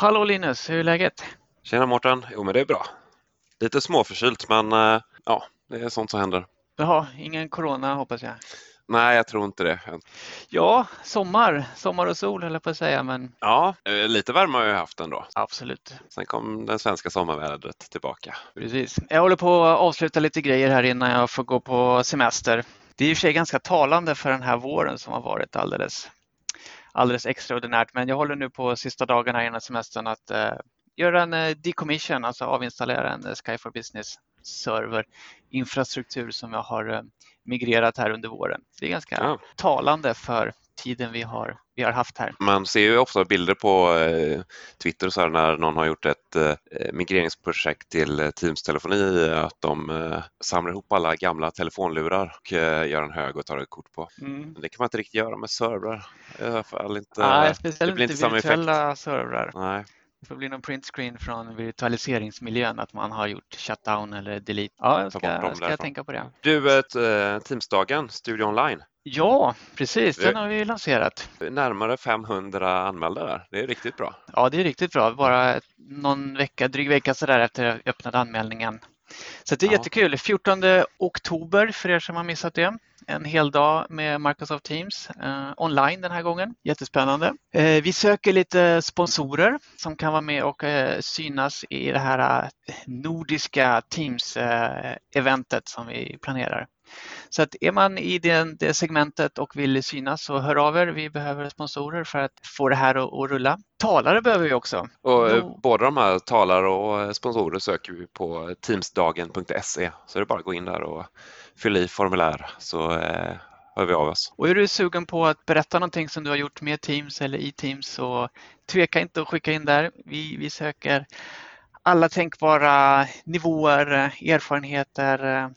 Hallå Linus, hur är läget? Tjena Mårten! Jo men det är bra. Lite småförkylt men eh, ja, det är sånt som händer. Jaha, ingen corona hoppas jag. Nej, jag tror inte det. Ja, sommar, sommar och sol höll jag på att säga, men Ja, eh, lite värme har jag haft ändå. absolut. Sen kom det svenska sommarvädret tillbaka. Precis. Jag håller på att avsluta lite grejer här innan jag får gå på semester. Det är i och för sig ganska talande för den här våren som har varit alldeles, alldeles extraordinärt, men jag håller nu på sista dagarna innan semestern att eh, göra en eh, decommission, alltså avinstallera en eh, Sky for Business server infrastruktur som jag har eh, migrerat här under våren. Det är ganska Ja. talande för tiden vi har, vi har haft här. Man ser ju ofta bilder på eh, Twitter och så här när någon har gjort ett eh, migreringsprojekt till eh, Teams-telefoni, att de samlar ihop alla gamla telefonlurar och gör en hög och tar ett kort på. Mm. Det kan man inte riktigt göra med servrar. I alla fall inte, Nej, det speciellt blir inte inte samma effekt. virtuella servrar. Nej. Det får bli någon printscreen från virtualiseringsmiljön att man har gjort shutdown eller delete. Ja, jag ska, ska jag tänka på det. Du, ett, eh, Teamsdagen, Studio Online. Ja, precis. Den Det- har vi lanserat. Närmare 500 anmälda där. Det är riktigt bra. Ja, det är riktigt bra. Bara någon vecka, dryg vecka sådär efter jag öppnade anmälningen. Så det är Ja. jättekul. 14 oktober för er som har missat det. En hel dag med Microsoft Teams eh, online den här gången. Jättespännande. Eh, vi söker lite sponsorer som kan vara med och eh, synas i det här eh, nordiska Teams-eventet som vi planerar. Så att är man i den, det segmentet och vill synas så hör av er. Vi behöver sponsorer för att få det här att, att rulla. Talare behöver vi också. Och eh, Jo. Båda de här talare och eh, sponsorer söker vi på teamsdagen.se. Så det är bara att gå in där och fylla i formulär så eh, hör vi av oss. Och är du sugen på att berätta någonting som du har gjort med Teams eller i Teams så tveka inte att skicka in där. Vi, vi söker alla tänkbara nivåer, erfarenheter,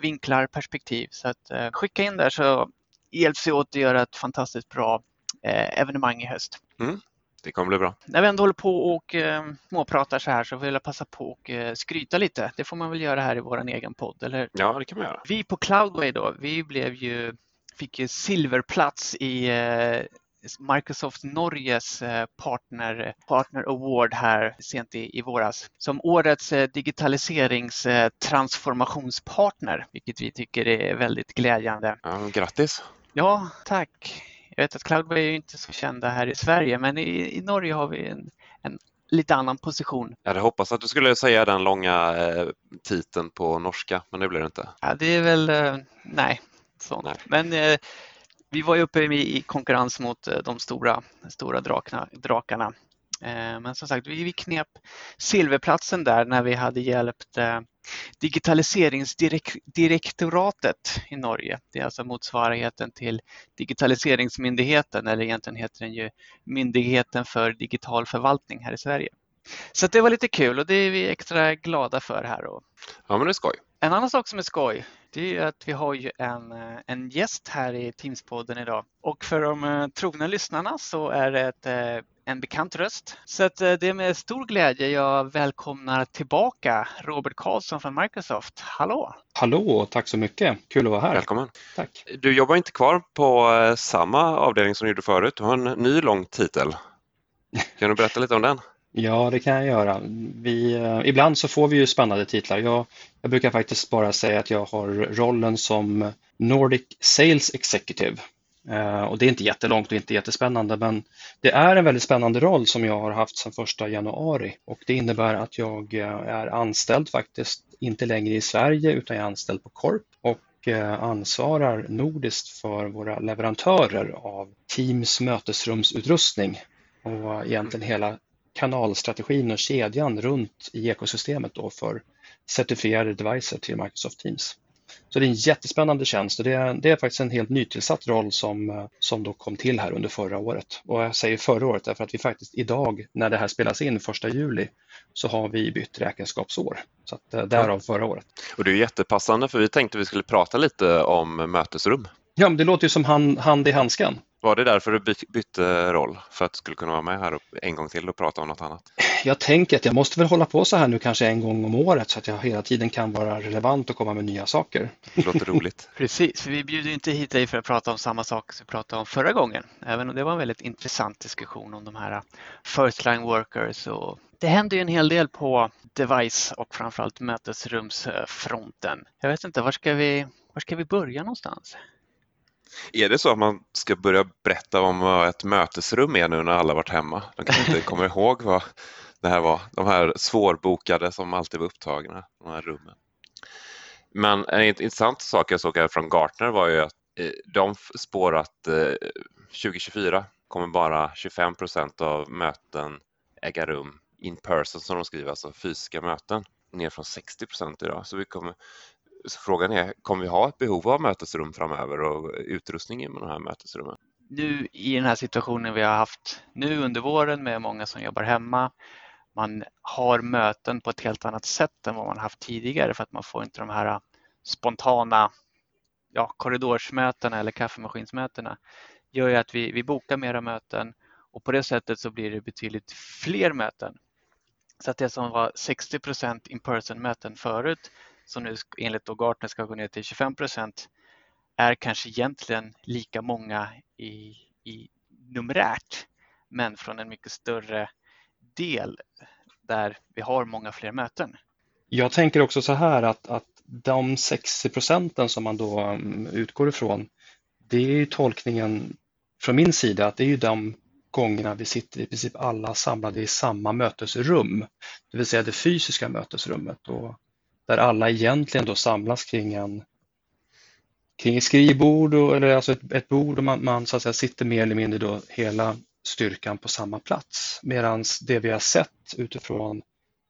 vinklar, perspektiv. Så att, eh, skicka in där så hjälps vi åt att göra ett fantastiskt bra eh, evenemang i höst. Det kommer bli bra. När vi ändå håller på och eh, småpratar så här så vill jag passa på och eh, skryta lite. Det får man väl göra här i vår egen podd, eller Ja, det kan man göra. vi på Cloudway då, vi blev ju, fick ju silverplats i eh, Microsoft Norges eh, partner, partner Award här sent i, i våras som årets eh, digitaliserings eh, vilket vi tycker är väldigt glädjande. Ja, grattis! Ja, tack. Jag vet att Cloudway är inte så kända här i Sverige, men i, i Norge har vi en, en lite annan position. Jag hade hoppats att du skulle säga den långa titeln på norska, men det blev det inte. Ja, det är väl, nej, sånt. Nej. Men vi var ju uppe i, konkurrens mot eh, de stora, stora drakna, drakarna. Eh, men som sagt, vi, knep silverplatsen där när vi hade hjälpt eh, Digitaliseringsdirektoratet i Norge. Det är alltså motsvarigheten till Digitaliseringsmyndigheten eller egentligen heter den ju Myndigheten för digital förvaltning här i Sverige. Så det var lite kul och det är vi extra glada för här. Ja, men det är skoj. en annan sak som är skoj, det är ju att vi har ju en, eh, en gäst här i Teamspodden idag. Och för de eh, trogna lyssnarna så är det ett, eh, en bekant röst. Så att det är med stor glädje jag välkomnar tillbaka Robert Karlsson från Microsoft. Hallå! Hallå, tack så mycket. Kul att vara här. Välkommen! Tack. Du jobbar inte kvar på samma avdelning som du gjorde förut. Du har en ny lång titel. Kan du berätta lite om den? Ja, det kan jag göra. Vi, eh, ibland så får vi ju spännande titlar. Jag, jag brukar faktiskt bara säga att jag har rollen som Nordic Sales Executive. Eh, och det är inte jättelångt och inte jättespännande, men det är en väldigt spännande roll som jag har haft sedan första januari. Och det innebär att jag eh, är anställd faktiskt inte längre i Sverige utan jag är anställd på Corp och eh, ansvarar nordiskt för våra leverantörer av Teams mötesrumsutrustning och egentligen hela kanalstrategin och kedjan runt i ekosystemet då för certifierade devices till Microsoft Teams. Så det är en jättespännande tjänst och det är, det är faktiskt en helt nytillsatt roll som, som då kom till här under förra året. Och jag säger förra året därför att vi faktiskt idag, när det här spelas in första juli, så har vi bytt räkenskapsår. Så att, eh, därav förra året. Och det är jättepassande för vi tänkte vi skulle prata lite om mötesrum. Ja, men det låter ju som hand, hand i handsken. Var det därför du bytte roll? För att du skulle kunna vara med här en gång till och prata om något annat? Jag tänker att jag måste väl hålla på så här nu kanske en gång om året så att jag hela tiden kan vara relevant och komma med nya saker. Det låter roligt. Precis, vi bjuder inte hit dig för att prata om samma sak som vi pratade om förra gången. Även om det var en väldigt intressant diskussion om de här first line workers och det händer ju en hel del på device och framförallt mötesrumsfronten. Jag vet inte, var ska vi, var ska vi börja någonstans? Är det så att man ska börja berätta om vad ett mötesrum är nu när alla varit hemma? De kanske inte kommer ihåg vad det här var. De här svårbokade som alltid var upptagna, de här rummen. Men en intressant sak jag såg här från Gartner var ju att eh, de spår att eh, 2024 kommer bara 25 procent av möten äga rum in person som de skriver, alltså fysiska möten, ner från 60 procent idag. Så vi kommer, så frågan är, kommer vi ha ett behov av mötesrum framöver och utrustning i de här mötesrummen? Nu i den här situationen vi har haft nu under våren med många som jobbar hemma, man har möten på ett helt annat sätt än vad man haft tidigare för att man får inte de här äh, spontana ja, korridorsmötena eller kaffemaskinsmötena gör ju att vi, vi bokar mera möten och på det sättet så blir det betydligt fler möten. Så att det som var 60 in person möten förut som nu enligt då Gartner ska gå ner till 25 procent är kanske egentligen lika många i, i numerärt men från en mycket större del där vi har många fler möten. Jag tänker också så här att, att de 60 procenten som man då mm, utgår ifrån, det är ju tolkningen från min sida att det är ju de gångerna vi sitter i princip alla samlade i samma mötesrum, det vill säga det fysiska mötesrummet. Och där alla egentligen då samlas kring en kring ett skrivbord och, eller alltså ett, ett bord och man, man, så att säga sitter mer eller mindre då hela styrkan på samma plats. Medan det vi har sett utifrån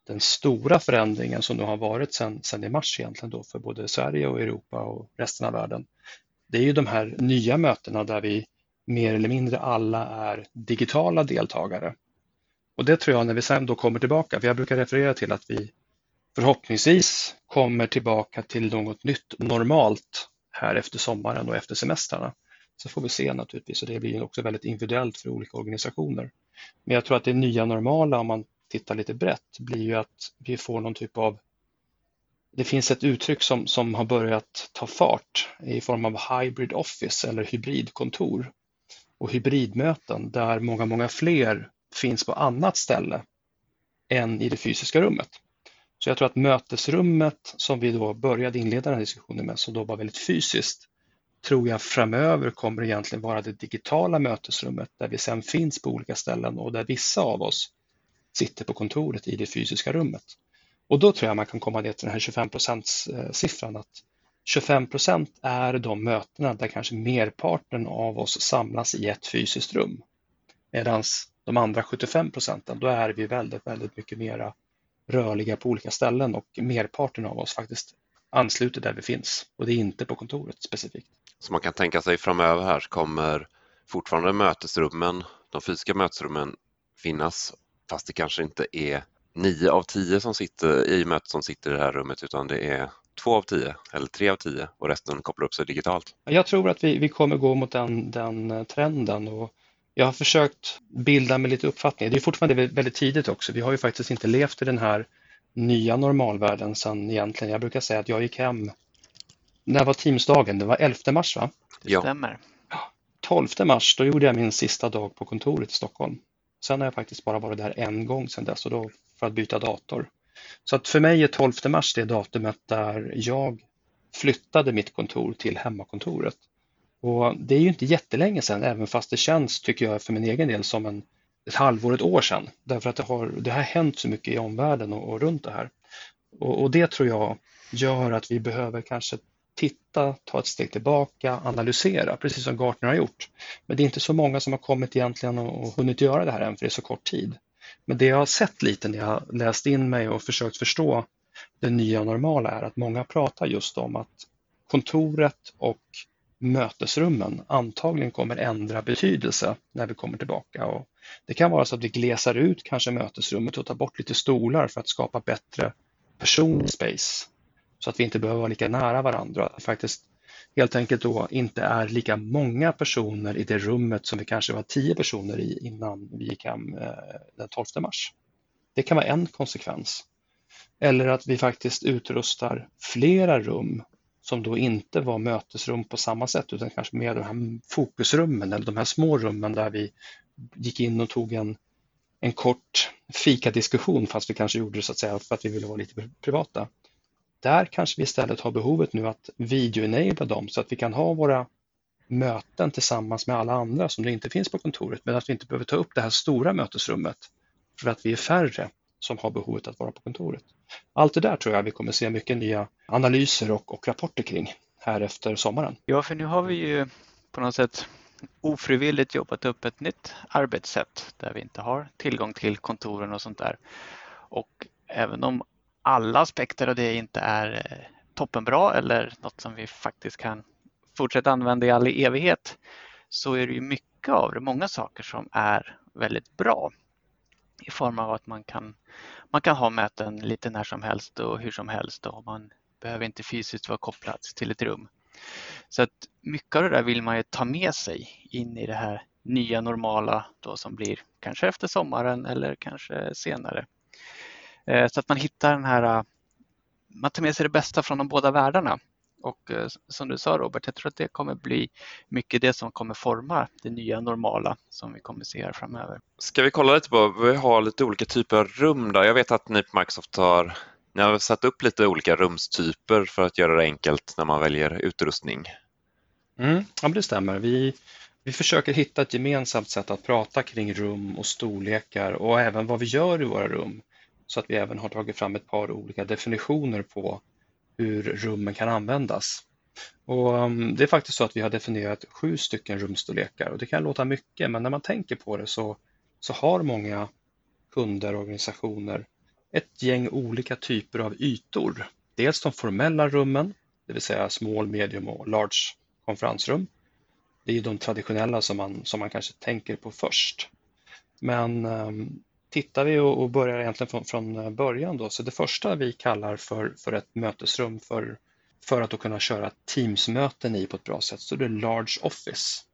den stora förändringen som nu har varit sedan, sedan i mars egentligen då för både Sverige och Europa och resten av världen. Det är ju de här nya mötena där vi mer eller mindre alla är digitala deltagare. Och det tror jag när vi sen då kommer tillbaka, för jag brukar referera till att vi förhoppningsvis kommer tillbaka till något nytt normalt här efter sommaren och efter semestrarna. Så får vi se naturligtvis och det blir också väldigt individuellt för olika organisationer. Men jag tror att det nya normala om man tittar lite brett blir ju att vi får någon typ av det finns ett uttryck som, som har börjat ta fart i form av hybrid office eller hybridkontor och hybridmöten där många, många fler finns på annat ställe än i det fysiska rummet. Så jag tror att mötesrummet som vi då började inleda den här diskussionen med, som då var väldigt fysiskt, tror jag framöver kommer egentligen vara det digitala mötesrummet där vi sen finns på olika ställen och där vissa av oss sitter på kontoret i det fysiska rummet. Och då tror jag man kan komma ner till den här 25 eh, siffran att 25 procent är de mötena där kanske merparten av oss samlas i ett fysiskt rum. Medan de andra 75 procenten, då är vi väldigt, väldigt mycket mera rörliga på olika ställen och merparten av oss faktiskt ansluter där vi finns och det är inte på kontoret specifikt. Så man kan tänka sig framöver här kommer fortfarande mötesrummen, de fysiska mötesrummen finnas fast det kanske inte är nio av tio som sitter i mötet som sitter i det här rummet utan det är två av tio eller tre av tio och resten kopplar upp sig digitalt. Jag tror att vi, vi kommer gå mot den, den trenden och jag har försökt bilda mig lite uppfattning. Det är fortfarande väldigt tidigt också. Vi har ju faktiskt inte levt i den här nya normalvärlden sedan egentligen. Jag brukar säga att jag gick hem, när var Teamsdagen? Det var 11 mars va? Det ja. stämmer. 12 mars, då gjorde jag min sista dag på kontoret i Stockholm. Sen har jag faktiskt bara varit där en gång sedan dess och då för att byta dator. Så att för mig är 12 mars det datumet där jag flyttade mitt kontor till hemmakontoret. Och det är ju inte jättelänge sedan, även fast det känns, tycker jag, för min egen del som en, ett halvår, ett år sedan. Därför att det har, det har hänt så mycket i omvärlden och, och runt det här. Och, och, det tror jag gör att vi behöver kanske titta, ta ett steg tillbaka, analysera, precis som Gartner har gjort. Men det är inte så många som har kommit egentligen och, och hunnit göra det här än, för det är så kort tid. Men det jag har sett lite när jag har läst in mig och försökt förstå det nya normala är att många pratar just om att kontoret och mötesrummen antagligen kommer ändra betydelse när vi kommer tillbaka. Och det kan vara så att vi glesar ut kanske mötesrummet och tar bort lite stolar för att skapa bättre personlig space så att vi inte behöver vara lika nära varandra. Att faktiskt helt enkelt då inte är lika många personer i det rummet som vi kanske var tio personer i innan vi gick hem eh, den 12 mars. Det kan vara en konsekvens. Eller att vi faktiskt utrustar flera rum som då inte var mötesrum på samma sätt utan kanske mer de här fokusrummen eller de här små rummen där vi gick in och tog en, en kort fikadiskussion fast vi kanske gjorde det så att säga för att vi ville vara lite privata. Där kanske vi istället har behovet nu att videoenabla dem så att vi kan ha våra möten tillsammans med alla andra som det inte finns på kontoret men att vi inte behöver ta upp det här stora mötesrummet för att vi är färre som har behovet att vara på kontoret. Allt det där tror jag vi kommer se mycket nya analyser och, och rapporter kring här efter sommaren. Ja, för nu har vi ju på något sätt ofrivilligt jobbat upp ett nytt arbetssätt där vi inte har tillgång till kontoren och sånt där. Och även om alla aspekter av det inte är eh, toppenbra eller något som vi faktiskt kan fortsätta använda i all evighet så är det ju mycket av det, många saker som är väldigt bra i form av att man kan, man kan ha möten lite när som helst och hur som helst och man behöver inte fysiskt vara kopplad till ett rum. Så att mycket av det där vill man ju ta med sig in i det här nya normala då som blir kanske efter sommaren eller kanske senare. Eh, så att man hittar den här, eh, man tar med sig det bästa från de båda världarna. Och eh, som du sa Robert, jag tror att det kommer bli mycket det som kommer forma det nya normala som vi kommer se här framöver. Ska vi kolla lite på, vi har lite olika typer av rum där. Jag vet att ni på Microsoft har, ni har satt upp lite olika rumstyper för att göra det enkelt när man väljer utrustning. Mm, ja, det stämmer. Vi, vi försöker hitta ett gemensamt sätt att prata kring rum och storlekar och även vad vi gör i våra rum. Så att vi även har tagit fram ett par olika definitioner på hur rummen kan användas. Och um, det är faktiskt så att vi har definierat sju stycken rumstorlekar och det kan låta mycket men när man tänker på det så, så har många kunder och organisationer ett gäng olika typer av ytor. Dels de formella rummen, det vill säga small, medium och large konferensrum. Det är de traditionella som man, som man kanske tänker på först. Men um, tittar vi och börjar egentligen från, från eh, början då, så det första vi kallar för, för ett mötesrum för, för att då kunna köra Teams-möten i på ett bra sätt, så det är Large Office.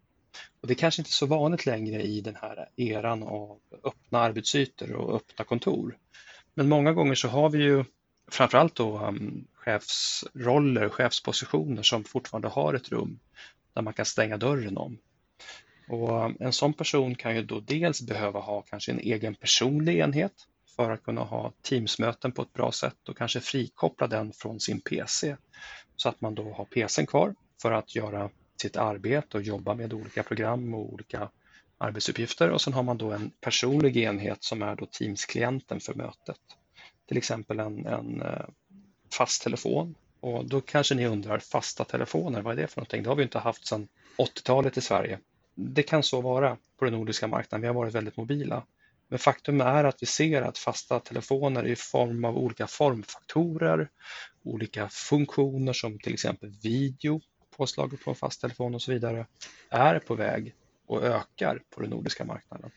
Och det är kanske inte så vanligt längre i den här eran av öppna arbetsytor och öppna kontor. Men många gånger så har vi ju framförallt då um, chefsroller, chefspositioner som fortfarande har ett rum där man kan stänga dörren om. Och um, en sån person kan ju då dels behöva ha kanske en egen personlig enhet för att kunna ha Teamsmöten på ett bra sätt och kanske frikoppla den från sin PC så att man då har PCn kvar för att göra sitt arbete och jobba med olika program och olika arbetsuppgifter och sen har man då en personlig enhet som är då Teams-klienten för mötet. Till exempel en, en eh, fast telefon och då kanske ni undrar fasta telefoner, vad är det för någonting? Det har vi inte haft sedan 80-talet i Sverige det kan så vara på den nordiska marknaden. Vi har varit väldigt mobila. Men faktum är att vi ser att fasta telefoner i form av olika formfaktorer, olika funktioner som till exempel video påslaget på en fast telefon och så vidare, är på väg och ökar på den nordiska marknaden.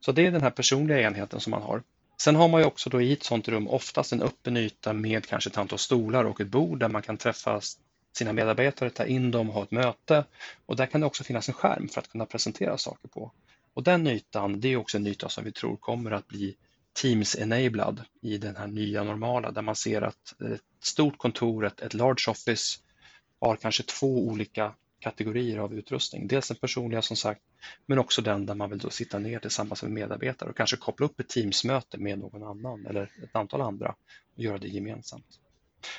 Så det är den här personliga enheten som man har. Sen har man ju också då i ett sådant rum oftast en öppen yta med kanske ett antal stolar och ett bord där man kan träffas sina medarbetare, ta in dem, ha ett möte och där kan det också finnas en skärm för att kunna presentera saker på. Och den ytan, det är också en yta som vi tror kommer att bli Teams-enablad i den här nya normala där man ser att ett stort kontor, ett large office, har kanske två olika kategorier av utrustning. Dels den personliga som sagt, men också den där man vill då sitta ner tillsammans med medarbetare och kanske koppla upp ett Teams-möte med någon annan eller ett antal andra och göra det gemensamt.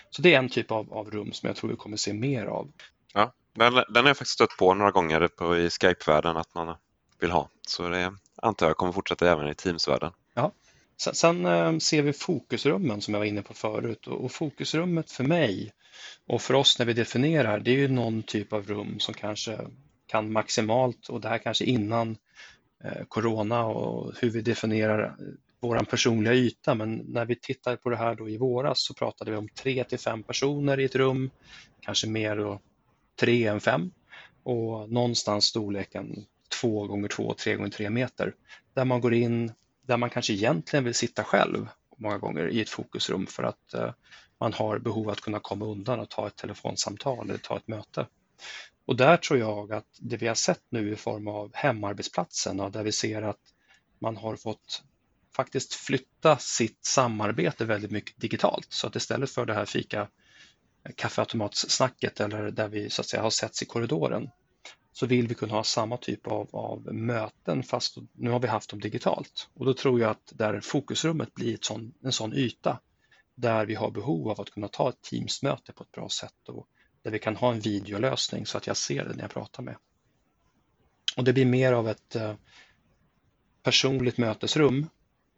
Så det är en typ av, av rum som jag tror vi kommer se mer av. Ja, den, den har jag faktiskt stött på några gånger på, i Skype-världen att man vill ha. Så det antar jag kommer fortsätta även i Teams-världen. Ja. Sen, sen äh, ser vi fokusrummen som jag var inne på förut och, och fokusrummet för mig och för oss när vi definierar, det är ju någon typ av rum som kanske kan maximalt och det här kanske innan eh, corona och hur vi definierar vår personliga yta, men när vi tittar på det här då i våras så pratade vi om tre till fem personer i ett rum, kanske mer då tre än fem och någonstans storleken två gånger två, tre gånger tre meter där man går in där man kanske egentligen vill sitta själv många gånger i ett fokusrum för att eh, man har behov att kunna komma undan och ta ett telefonsamtal eller ta ett möte. Och där tror jag att det vi har sett nu i form av hemarbetsplatsen, där vi ser att man har fått faktiskt flytta sitt samarbete väldigt mycket digitalt. Så att istället för det här fika kaffeautomatssnacket eller där vi så att säga har setts i korridoren så vill vi kunna ha samma typ av, av möten fast nu har vi haft dem digitalt. Och då tror jag att där fokusrummet blir ett sån, en sån yta där vi har behov av att kunna ta ett Teams-möte på ett bra sätt och där vi kan ha en videolösning så att jag ser det när jag pratar med. Och det blir mer av ett eh, personligt mötesrum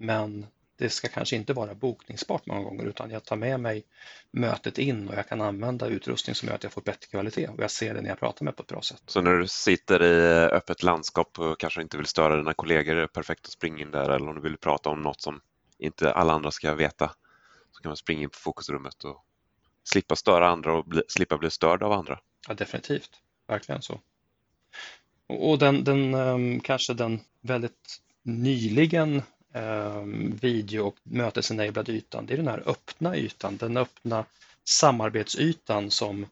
men det ska kanske inte vara bokningsbart många gånger utan jag tar med mig mötet in och jag kan använda utrustning som gör att jag får bättre kvalitet och jag ser det när jag pratar med på ett bra sätt. Så när du sitter i öppet landskap och kanske inte vill störa dina kollegor är det perfekt att springa in där eller om du vill prata om något som inte alla andra ska veta så kan man springa in på fokusrummet och slippa störa andra och bli, slippa bli störd av andra. Ja, definitivt, verkligen så. Och den, den um, kanske den väldigt nyligen Ehm, video och mötesenablad ytan, det är den här öppna ytan, den öppna samarbetsytan som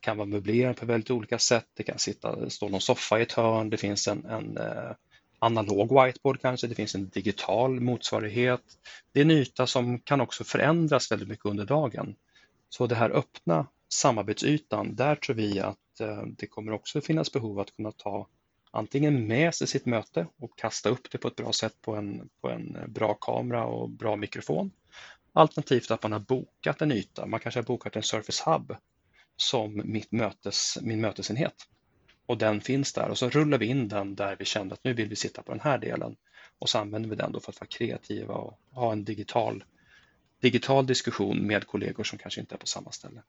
kan vara möblerad på väldigt olika sätt. Det kan sitta, stå någon soffa i ett hörn, det finns en, en eh, analog whiteboard kanske, det finns en digital motsvarighet. Det är en yta som kan också förändras väldigt mycket under dagen. Så det här öppna samarbetsytan, där tror vi att eh, det kommer också finnas behov att kunna ta antingen med sig sitt möte och kasta upp det på ett bra sätt på en, på en bra kamera och bra mikrofon. Alternativt att man har bokat en yta, man kanske har bokat en Surface Hub som mitt mötes, min mötesenhet. Och den finns där och så rullar vi in den där vi kände att nu vill vi sitta på den här delen och så använder vi den då för att vara kreativa och ha en digital digital diskussion med kollegor som kanske inte är på samma ställe.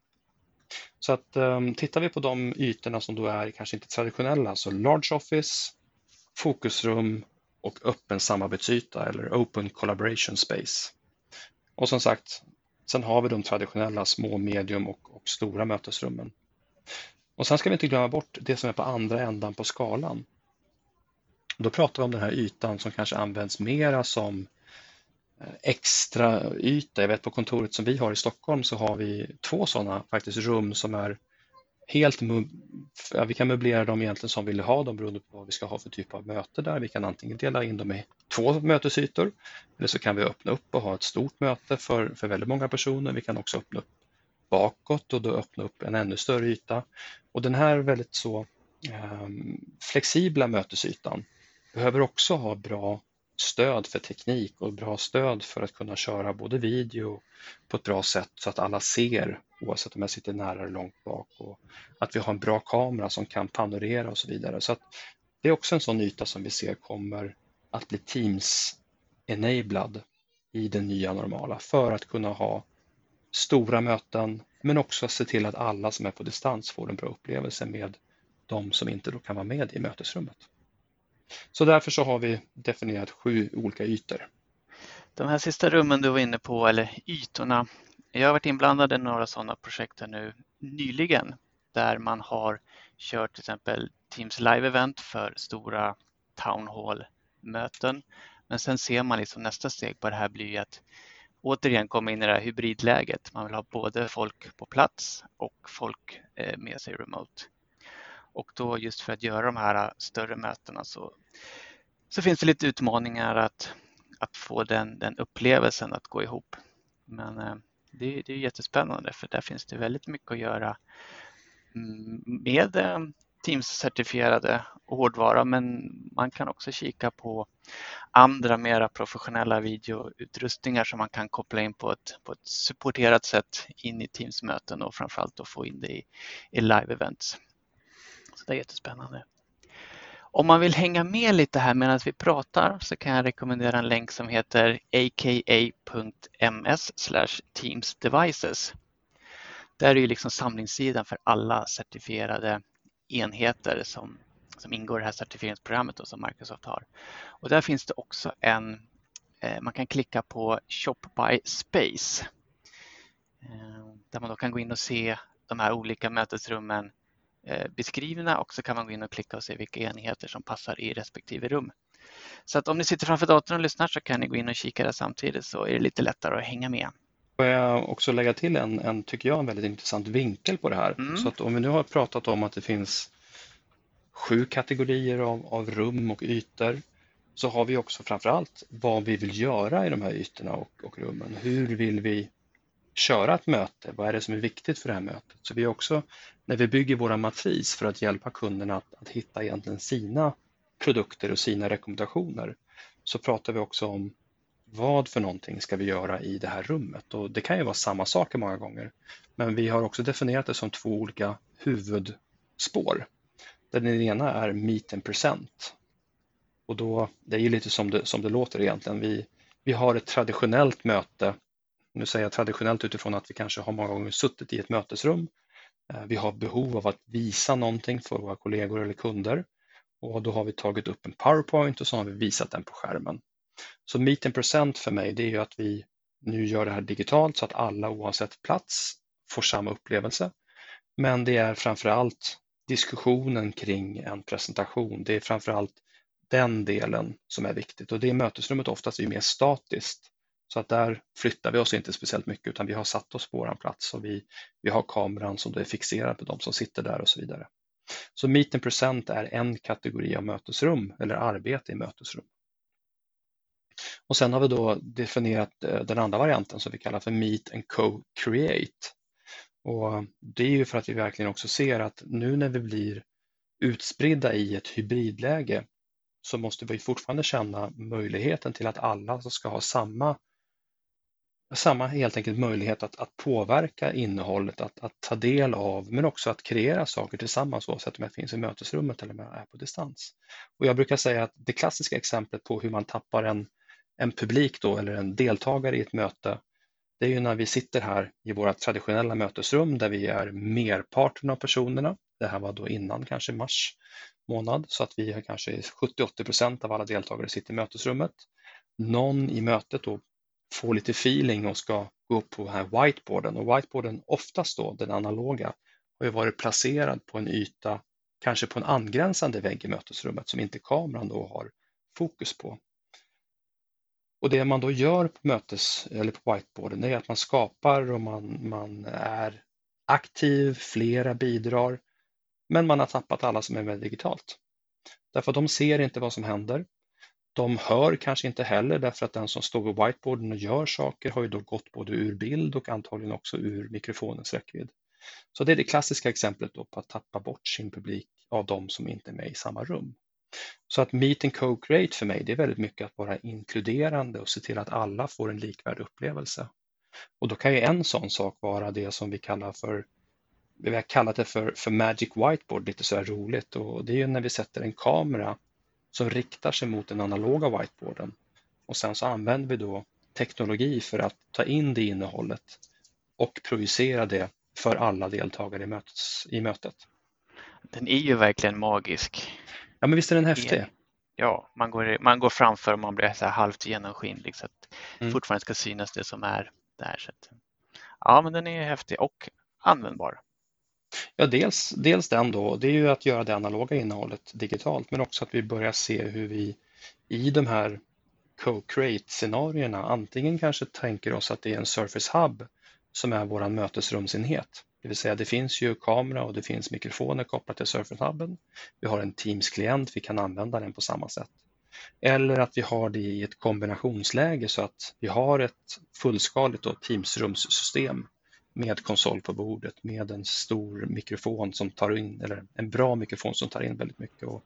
Så att um, tittar vi på de ytorna som då är kanske inte traditionella, så large office, fokusrum och öppen samarbetsyta eller open collaboration space. Och som sagt, sen har vi de traditionella små, medium och, och stora mötesrummen. Och sen ska vi inte glömma bort det som är på andra ändan på skalan. Då pratar vi om den här ytan som kanske används mera som Eh, extra yta. Jag vet på kontoret som vi har i Stockholm så har vi två sådana faktiskt rum som är helt, ja, vi kan möblera dem egentligen som vi vill ha dem beroende på vad vi ska ha för typ av möte där. Vi kan antingen dela in dem i två mötesytor eller så kan vi öppna upp och ha ett stort möte för, för väldigt många personer. Vi kan också öppna upp bakåt och då öppna upp en ännu större yta. Och den här väldigt så eh, flexibla mötesytan behöver också ha bra stöd för teknik och bra stöd för att kunna köra både video på ett bra sätt så att alla ser oavsett om jag sitter nära eller långt bak och att vi har en bra kamera som kan panorera och så vidare. Så att det är också en sån yta som vi ser kommer att bli Teams-enablad i det nya normala för att kunna ha stora möten men också se till att alla som är på distans får en bra upplevelse med de som inte då kan vara med i mötesrummet. Så därför så har vi definierat sju olika ytor. De här sista rummen du var inne på, eller ytorna, jag har varit inblandad i några sådana projekt nu nyligen där man har kört till exempel Teams Live-event för stora Town Hall-möten. Men sen ser man liksom nästa steg på det här blir att återigen komma in i det här hybridläget. Man vill ha både folk på plats och folk eh, med sig remote. Och då just för att göra de här större mötena så, så finns det lite utmaningar att, att få den, den upplevelsen att gå ihop. Men eh, det, det är jättespännande för där finns det väldigt mycket att göra mm, med eh, Teams-certifierade hårdvara men man kan också kika på andra mera professionella videoutrustningar som man kan koppla in på ett, på ett supporterat sätt in i Teams-möten och framförallt att få in det i, i live-events. Det är jättespännande. Om man vill hänga med lite här medan vi pratar så kan jag rekommendera en länk som heter aka.ms Teams Devices. Där är ju liksom samlingssidan för alla certifierade enheter som, som ingår i det här certifieringsprogrammet som Microsoft har. Och där finns det också en, eh, man kan klicka på Shop by Space eh, där man då kan gå in och se de här olika mötesrummen Eh, beskrivna och så kan man gå in och klicka och se vilka enheter som passar i respektive rum. Så att om ni sitter framför datorn och lyssnar så kan ni gå in och kika där samtidigt så är det lite lättare att hänga med. Får jag också lägga till en, en, tycker jag, en väldigt intressant vinkel på det här. Mm. Så att om vi nu har pratat om att det finns sju kategorier av, av rum och ytor så har vi också framförallt vad vi vill göra i de här ytorna och, och rummen. Hur vill vi köra ett möte? Vad är det som är viktigt för det här mötet? Så vi också, när vi bygger våra matris för att hjälpa kunderna att, att hitta egentligen sina produkter och sina rekommendationer, så pratar vi också om vad för någonting ska vi göra i det här rummet? Och det kan ju vara samma saker många gånger, men vi har också definierat det som två olika huvudspår. Där den ena är meet and present. Och då, det är ju lite som det, som det låter egentligen. Vi, vi har ett traditionellt möte nu säger jag traditionellt utifrån att vi kanske har många gånger suttit i ett mötesrum. Eh, vi har behov av att visa någonting för våra kollegor eller kunder och då har vi tagit upp en PowerPoint och så har vi visat den på skärmen. Så Meet and Present för mig det är ju att vi nu gör det här digitalt så att alla oavsett plats får samma upplevelse. Men det är framför allt diskussionen kring en presentation. Det är framför allt den delen som är viktigt och det mötesrummet oftast är mer statiskt. Så att där flyttar vi oss inte speciellt mycket utan vi har satt oss på vår plats och vi, vi har kameran som är fixerad på de som sitter där och så vidare. Så Meet and Present är en kategori av mötesrum eller arbete i mötesrum. Och sen har vi då definierat eh, den andra varianten som vi kallar för Meet and Co-Create. Och det är ju för att vi verkligen också ser att nu när vi blir utspridda i ett hybridläge så måste vi fortfarande känna möjligheten till att alla ska ha samma samma helt enkelt möjlighet att, att påverka innehållet, att, att, ta del av, men också att kreera saker tillsammans oavsett om jag finns i mötesrummet eller om jag är på distans. Och jag brukar säga att det klassiska exemplet på hur man tappar en, en publik då, eller en deltagare i ett möte, det är ju när vi sitter här i våra traditionella mötesrum där vi är merparten av personerna. Det här var då innan kanske mars månad, så att vi har kanske 70-80 procent av alla deltagare sitter i mötesrummet. Någon i mötet då få lite feeling och ska gå upp på den här whiteboarden. Och whiteboarden, oftast då den analoga, har ju varit placerad på en yta, kanske på en angränsande vägg i mötesrummet som inte kameran då har fokus på. Och det man då gör på mötes eller på whiteboarden är att man skapar och man, man är aktiv, flera bidrar, men man har tappat alla som är med digitalt. Därför att de ser inte vad som händer. De hör kanske inte heller därför att den som står vid whiteboarden och gör saker har ju då gått både ur bild och antagligen också ur mikrofonens räckvidd. Så det är det klassiska exemplet då på att tappa bort sin publik av de som inte är med i samma rum. Så att meet and co-create för mig, det är väldigt mycket att vara inkluderande och se till att alla får en likvärdig upplevelse. Och då kan ju en sån sak vara det som vi kallar för vi har kallat det för, för Magic Whiteboard, lite så här roligt och det är ju när vi sätter en kamera som riktar sig mot den analoga whiteboarden. Och sen så använder vi då teknologi för att ta in det innehållet och projicera det för alla deltagare i, mötes, i mötet. Den är ju verkligen magisk. Ja, men visst är den häftig? Ja, man går, man går framför och man blir så halvt genomskinlig så att mm. fortfarande ska synas det som är där. Så att, ja, men den är häftig och användbar. Ja, dels, dels den då, det är ju att göra det analoga innehållet digitalt, men också att vi börjar se hur vi i de här co-create-scenarierna antingen kanske tänker oss att det är en Surface Hub som är vår mötesrumsenhet. Det vill säga det finns ju kamera och det finns mikrofoner kopplat till Surface Hubben. Vi har en Teams-klient, vi kan använda den på samma sätt. Eller att vi har det i ett kombinationsläge så att vi har ett fullskaligt Teams-rumssystem med konsol på bordet med en stor mikrofon som tar in, eller en bra mikrofon som tar in väldigt mycket och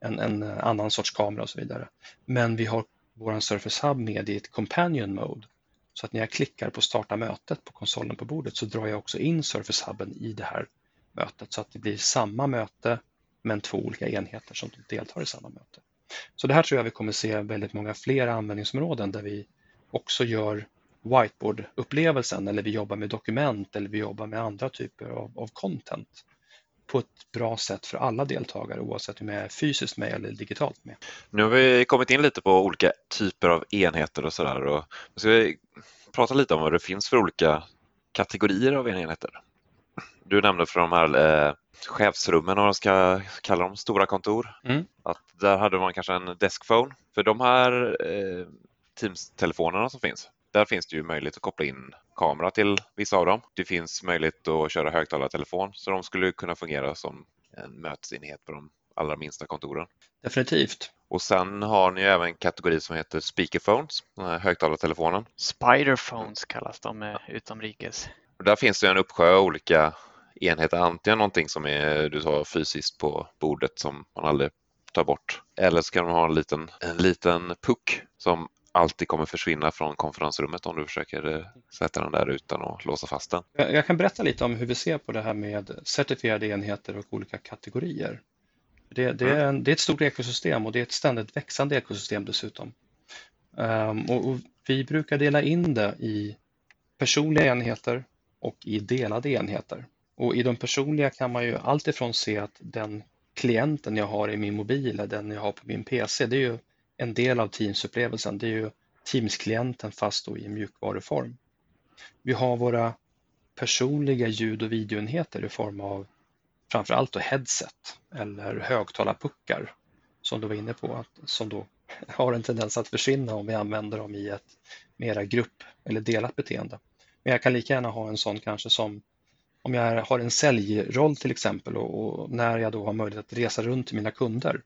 en, en annan sorts kamera och så vidare. Men vi har vår Surface Hub med i ett companion mode. Så att när jag klickar på starta mötet på konsolen på bordet så drar jag också in Surface Hubben i det här mötet så att det blir samma möte men två olika enheter som deltar i samma möte. Så det här tror jag vi kommer se väldigt många fler användningsområden där vi också gör whiteboard-upplevelsen eller vi jobbar med dokument eller vi jobbar med andra typer av, av content på ett bra sätt för alla deltagare oavsett om jag är fysiskt med eller digitalt med. Nu har vi kommit in lite på olika typer av enheter och sådär och ska vi prata lite om vad det finns för olika kategorier av enheter. Du nämnde för de här eh, chefsrummen, om man ska kalla dem, stora kontor, mm. att där hade man kanske en deskphone. För de här eh, Teams-telefonerna som finns, där finns det ju möjlighet att koppla in kamera till vissa av dem. Det finns möjlighet att köra högtalartelefon så de skulle kunna fungera som en mötesenhet på de allra minsta kontoren. Definitivt. Och sen har ni även en kategori som heter speakerphones, den här högtalartelefonen. Spiderphones kallas de eh, utomrikes. Och där finns det en uppsjö av olika enheter, antingen någonting som är du sa, fysiskt på bordet som man aldrig tar bort. Eller så kan man ha en liten, en liten puck som alltid kommer försvinna från konferensrummet om du försöker eh, sätta den där utan att låsa fast den. Jag kan berätta lite om hur vi ser på det här med certifierade enheter och olika kategorier. Det, det, är, en, det är ett stort ekosystem och det är ett ständigt växande ekosystem dessutom. Um, och, och vi brukar dela in det i personliga enheter och i delade enheter. Och i de personliga kan man ju alltifrån se att den klienten jag har i min mobil, eller den jag har på min PC, det är ju en del av Teams-upplevelsen. Det är ju Teams-klienten fast då i mjukvaruform. Vi har våra personliga ljud och videoenheter i form av framförallt då headset eller högtalarpuckar som du var inne på, att, som då har en tendens att försvinna om vi använder dem i ett mera grupp eller delat beteende. Men jag kan lika gärna ha en sån kanske som om jag har en säljroll till exempel och, och när jag då har möjlighet att resa runt till mina kunder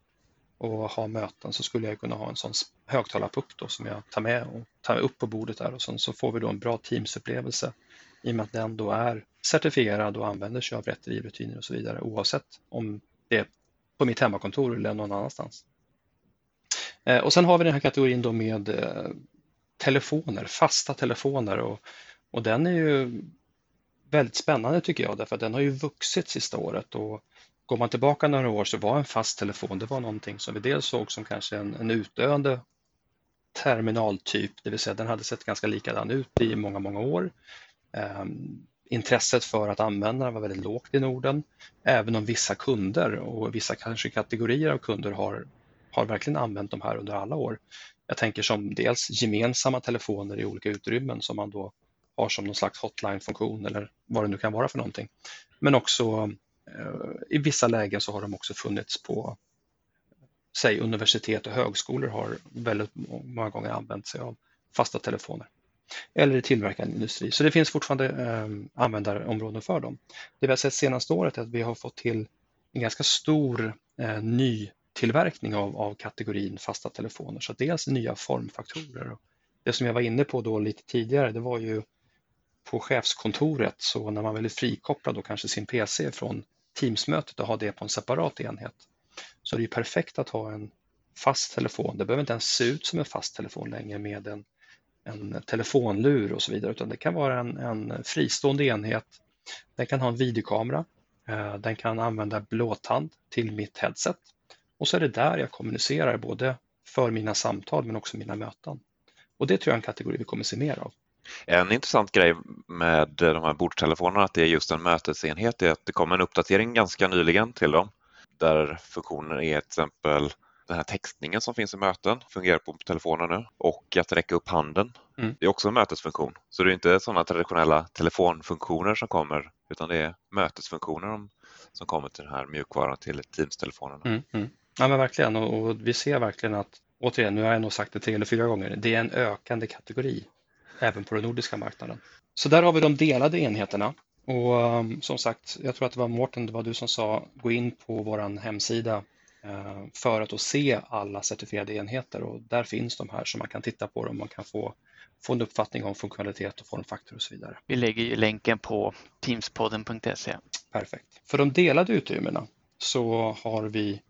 och ha möten så skulle jag kunna ha en sån högtalarpuck då som jag tar med och tar upp på bordet där och sen så får vi då en bra Teams-upplevelse i och med att den då är certifierad och använder sig av rätt drivrutiner och så vidare oavsett om det är på mitt hemmakontor eller någon annanstans. Eh, och sen har vi den här kategorin då med eh, telefoner, fasta telefoner och, och den är ju väldigt spännande tycker jag därför att den har ju vuxit sista året och går man tillbaka några år så var en fast telefon, det var någonting som vi dels såg som kanske en, en utdöende terminaltyp, det vill säga den hade sett ganska likadan ut i många, många år. Um, intresset för att använda den var väldigt lågt i Norden, även om vissa kunder och vissa kanske kategorier av kunder har, har verkligen använt de här under alla år. Jag tänker som dels gemensamma telefoner i olika utrymmen som man då har som någon slags hotline-funktion eller vad det nu kan vara för någonting. Men också Eh, i vissa lägen så har de också funnits på säg universitet och högskolor har väldigt många gånger använt sig av fasta telefoner eller i tillverkande industri. Så det finns fortfarande eh, användarområden för dem. Det vi har sett senaste året är att vi har fått till en ganska stor eh, ny tillverkning av, av kategorin fasta telefoner. Så dels nya formfaktorer. Det som jag var inne på då lite tidigare, det var ju på chefskontoret så när man vill frikoppla då kanske sin PC från Teamsmötet och ha det på en separat enhet så det är perfekt att ha en fast telefon. Det behöver inte ens se ut som en fast telefon längre med en, en telefonlur och så vidare utan det kan vara en, en fristående enhet. Den kan ha en videokamera. Eh, den kan använda blåtand till mitt headset och så är det där jag kommunicerar både för mina samtal men också mina möten. Och det tror jag är en kategori vi kommer se mer av. En intressant grej med de här bordstelefonerna att det är just en mötesenhet är att det kom en uppdatering ganska nyligen till dem där funktionen är till exempel den här textningen som finns i möten fungerar på telefonen nu och att räcka upp handen. Mm. Det är också en mötesfunktion. Så det är inte sådana traditionella telefonfunktioner som kommer utan det är mötesfunktioner som kommer till den här mjukvaran till Teams-telefonerna. Mm, mm. Ja men verkligen och, och, vi ser verkligen att återigen, nu har jag nog sagt det tre eller fyra gånger, det är en ökande kategori även på den nordiska marknaden. Så där har vi de delade enheterna. Och um, som sagt, jag tror att det var Mårten, det var du som sa, gå in på vår hemsida uh, för att se alla certifierade enheter och där finns de här så man kan titta på dem, man kan få, få en uppfattning om funktionalitet och formfaktor och så vidare. Vi lägger ju länken på teamspodden.se. Perfekt. För de delade utrymmena så har vi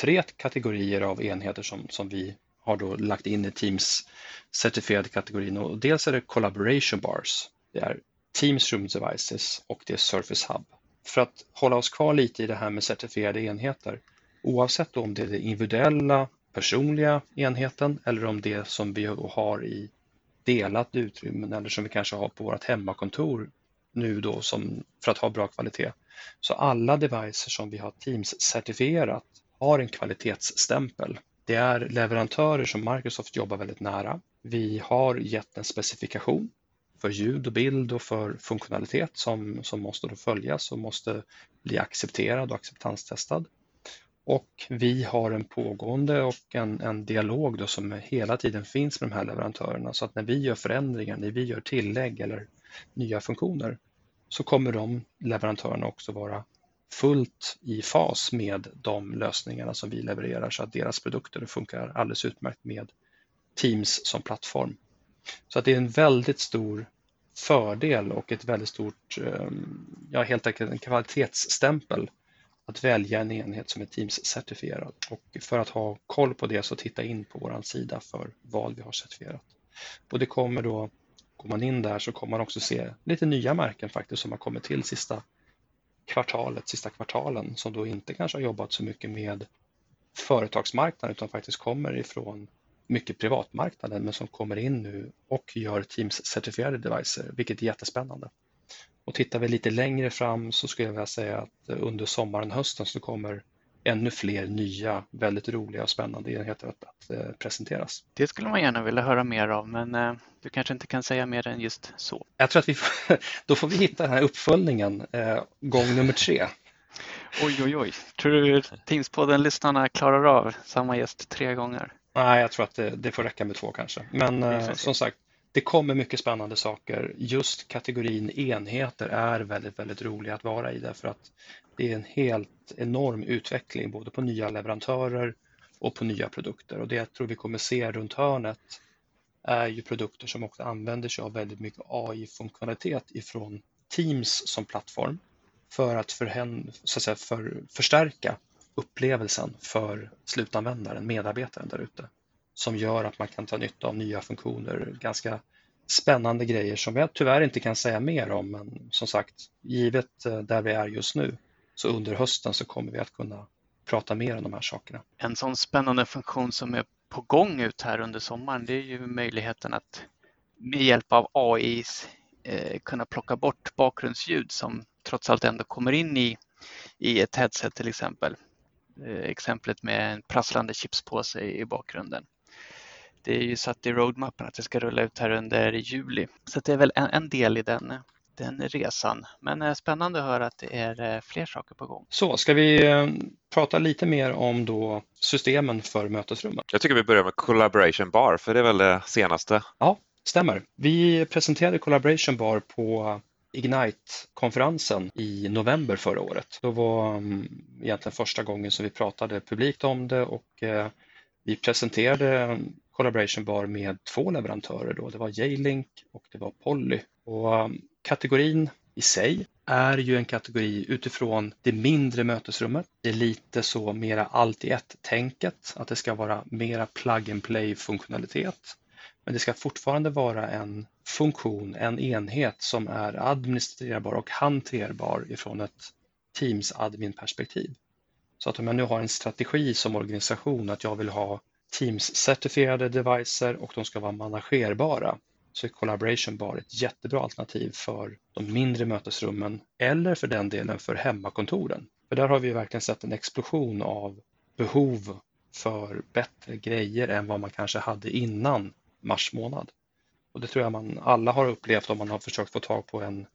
tre kategorier av enheter som, som vi har då lagt in i Teams certifierade kategorin och dels är det collaboration bars. Det är Teams Room Devices och det är Surface Hub. För att hålla oss kvar lite i det här med certifierade enheter, oavsett om det är den individuella personliga enheten eller om det är som vi har i delat utrymmen eller som vi kanske har på vårt hemmakontor nu då som, för att ha bra kvalitet. Så alla devices som vi har Teams-certifierat har en kvalitetsstämpel det är leverantörer som Microsoft jobbar väldigt nära. Vi har gett en specifikation för ljud och bild och för funktionalitet som, som måste då följas och måste bli accepterad och acceptanstestad. Och vi har en pågående och en, en dialog då som hela tiden finns med de här leverantörerna så att när vi gör förändringar, när vi gör tillägg eller nya funktioner så kommer de leverantörerna också vara fullt i fas med de lösningarna som vi levererar så att deras produkter funkar alldeles utmärkt med Teams som plattform. Så att det är en väldigt stor fördel och ett väldigt stort, ehm, ja helt enkelt en kvalitetsstämpel att välja en enhet som är Teams-certifierad. Och för att ha koll på det så titta in på vår sida för vad vi har certifierat. Och det kommer då, går man in där så kommer man också se lite nya märken faktiskt som har kommit till sista kvartalet, sista kvartalen som då inte kanske har jobbat så mycket med företagsmarknaden utan faktiskt kommer ifrån mycket privatmarknaden men som kommer in nu och gör Teams-certifierade devices, vilket är jättespännande. Och tittar vi lite längre fram så skulle jag vilja säga att under sommaren, hösten så kommer ännu fler nya, väldigt roliga och spännande enheter att, att eh, presenteras. Det skulle man gärna vilja höra mer av, men eh, du kanske inte kan säga mer än just så. Jag tror att vi får, då får vi hitta den här uppföljningen eh, gång nummer tre. Oj, oj, oj. Tror du Teamspodden-lyssnarna klarar av samma gäst tre gånger? Nej, jag tror att det, det får räcka med två kanske. Men eh, som sagt, det kommer mycket spännande saker. Just kategorin enheter är väldigt, väldigt rolig att vara i därför att det är en helt enorm utveckling både på nya leverantörer och på nya produkter. Och det jag tror vi kommer se runt hörnet är ju produkter som också använder sig av väldigt mycket AI-funktionalitet ifrån Teams som plattform för att, för, så att säga, för, förstärka upplevelsen för slutanvändaren, medarbetaren där ute som gör att man kan ta nytta av nya funktioner. Ganska spännande grejer som jag tyvärr inte kan säga mer om men som sagt, givet eh, där vi är just nu så under hösten så kommer vi att kunna prata mer om de här sakerna. En sån spännande funktion som är på gång ut här under sommaren det är ju möjligheten att med hjälp av AI eh, kunna plocka bort bakgrundsljud som trots allt ändå kommer in i, i ett headset till exempel. Eh, exemplet med en prasslande chipspåse i bakgrunden. Det är ju satt i roadmappen att det ska rulla ut här under juli. Så det är väl en, en del i den, den resan. Men eh, spännande att höra att det är eh, fler saker på gång. Så ska vi prata lite mer om då systemen för mötesrummen? Jag tycker vi börjar med Collaboration Bar, för det är väl det senaste? Ja, stämmer. Vi presenterade Collaboration Bar på Ignite-konferensen i november förra året. Då var mm, egentligen första gången som vi pratade publikt om det och eh, vi presenterade Collaboration Bar med två leverantörer. Då. Det var J-Link och det var Polly. Och um, kategorin i sig är ju en kategori utifrån det mindre mötesrummet. Det är lite så mera allt i ett-tänket, att det ska vara mera plug and play funktionalitet. Men det ska fortfarande vara en funktion, en enhet som är administrerbar och hanterbar ifrån ett Teams admin-perspektiv. Så att om jag nu har en strategi som organisation att jag vill ha Teams-certifierade devices och de ska vara managerbara så är Collaboration Bar ett jättebra alternativ för de mindre mötesrummen eller för den delen för hemmakontoren. För där har vi verkligen sett en explosion av behov för bättre grejer än vad man kanske hade innan mars månad. Och det tror jag man alla har upplevt om man har försökt få tag på en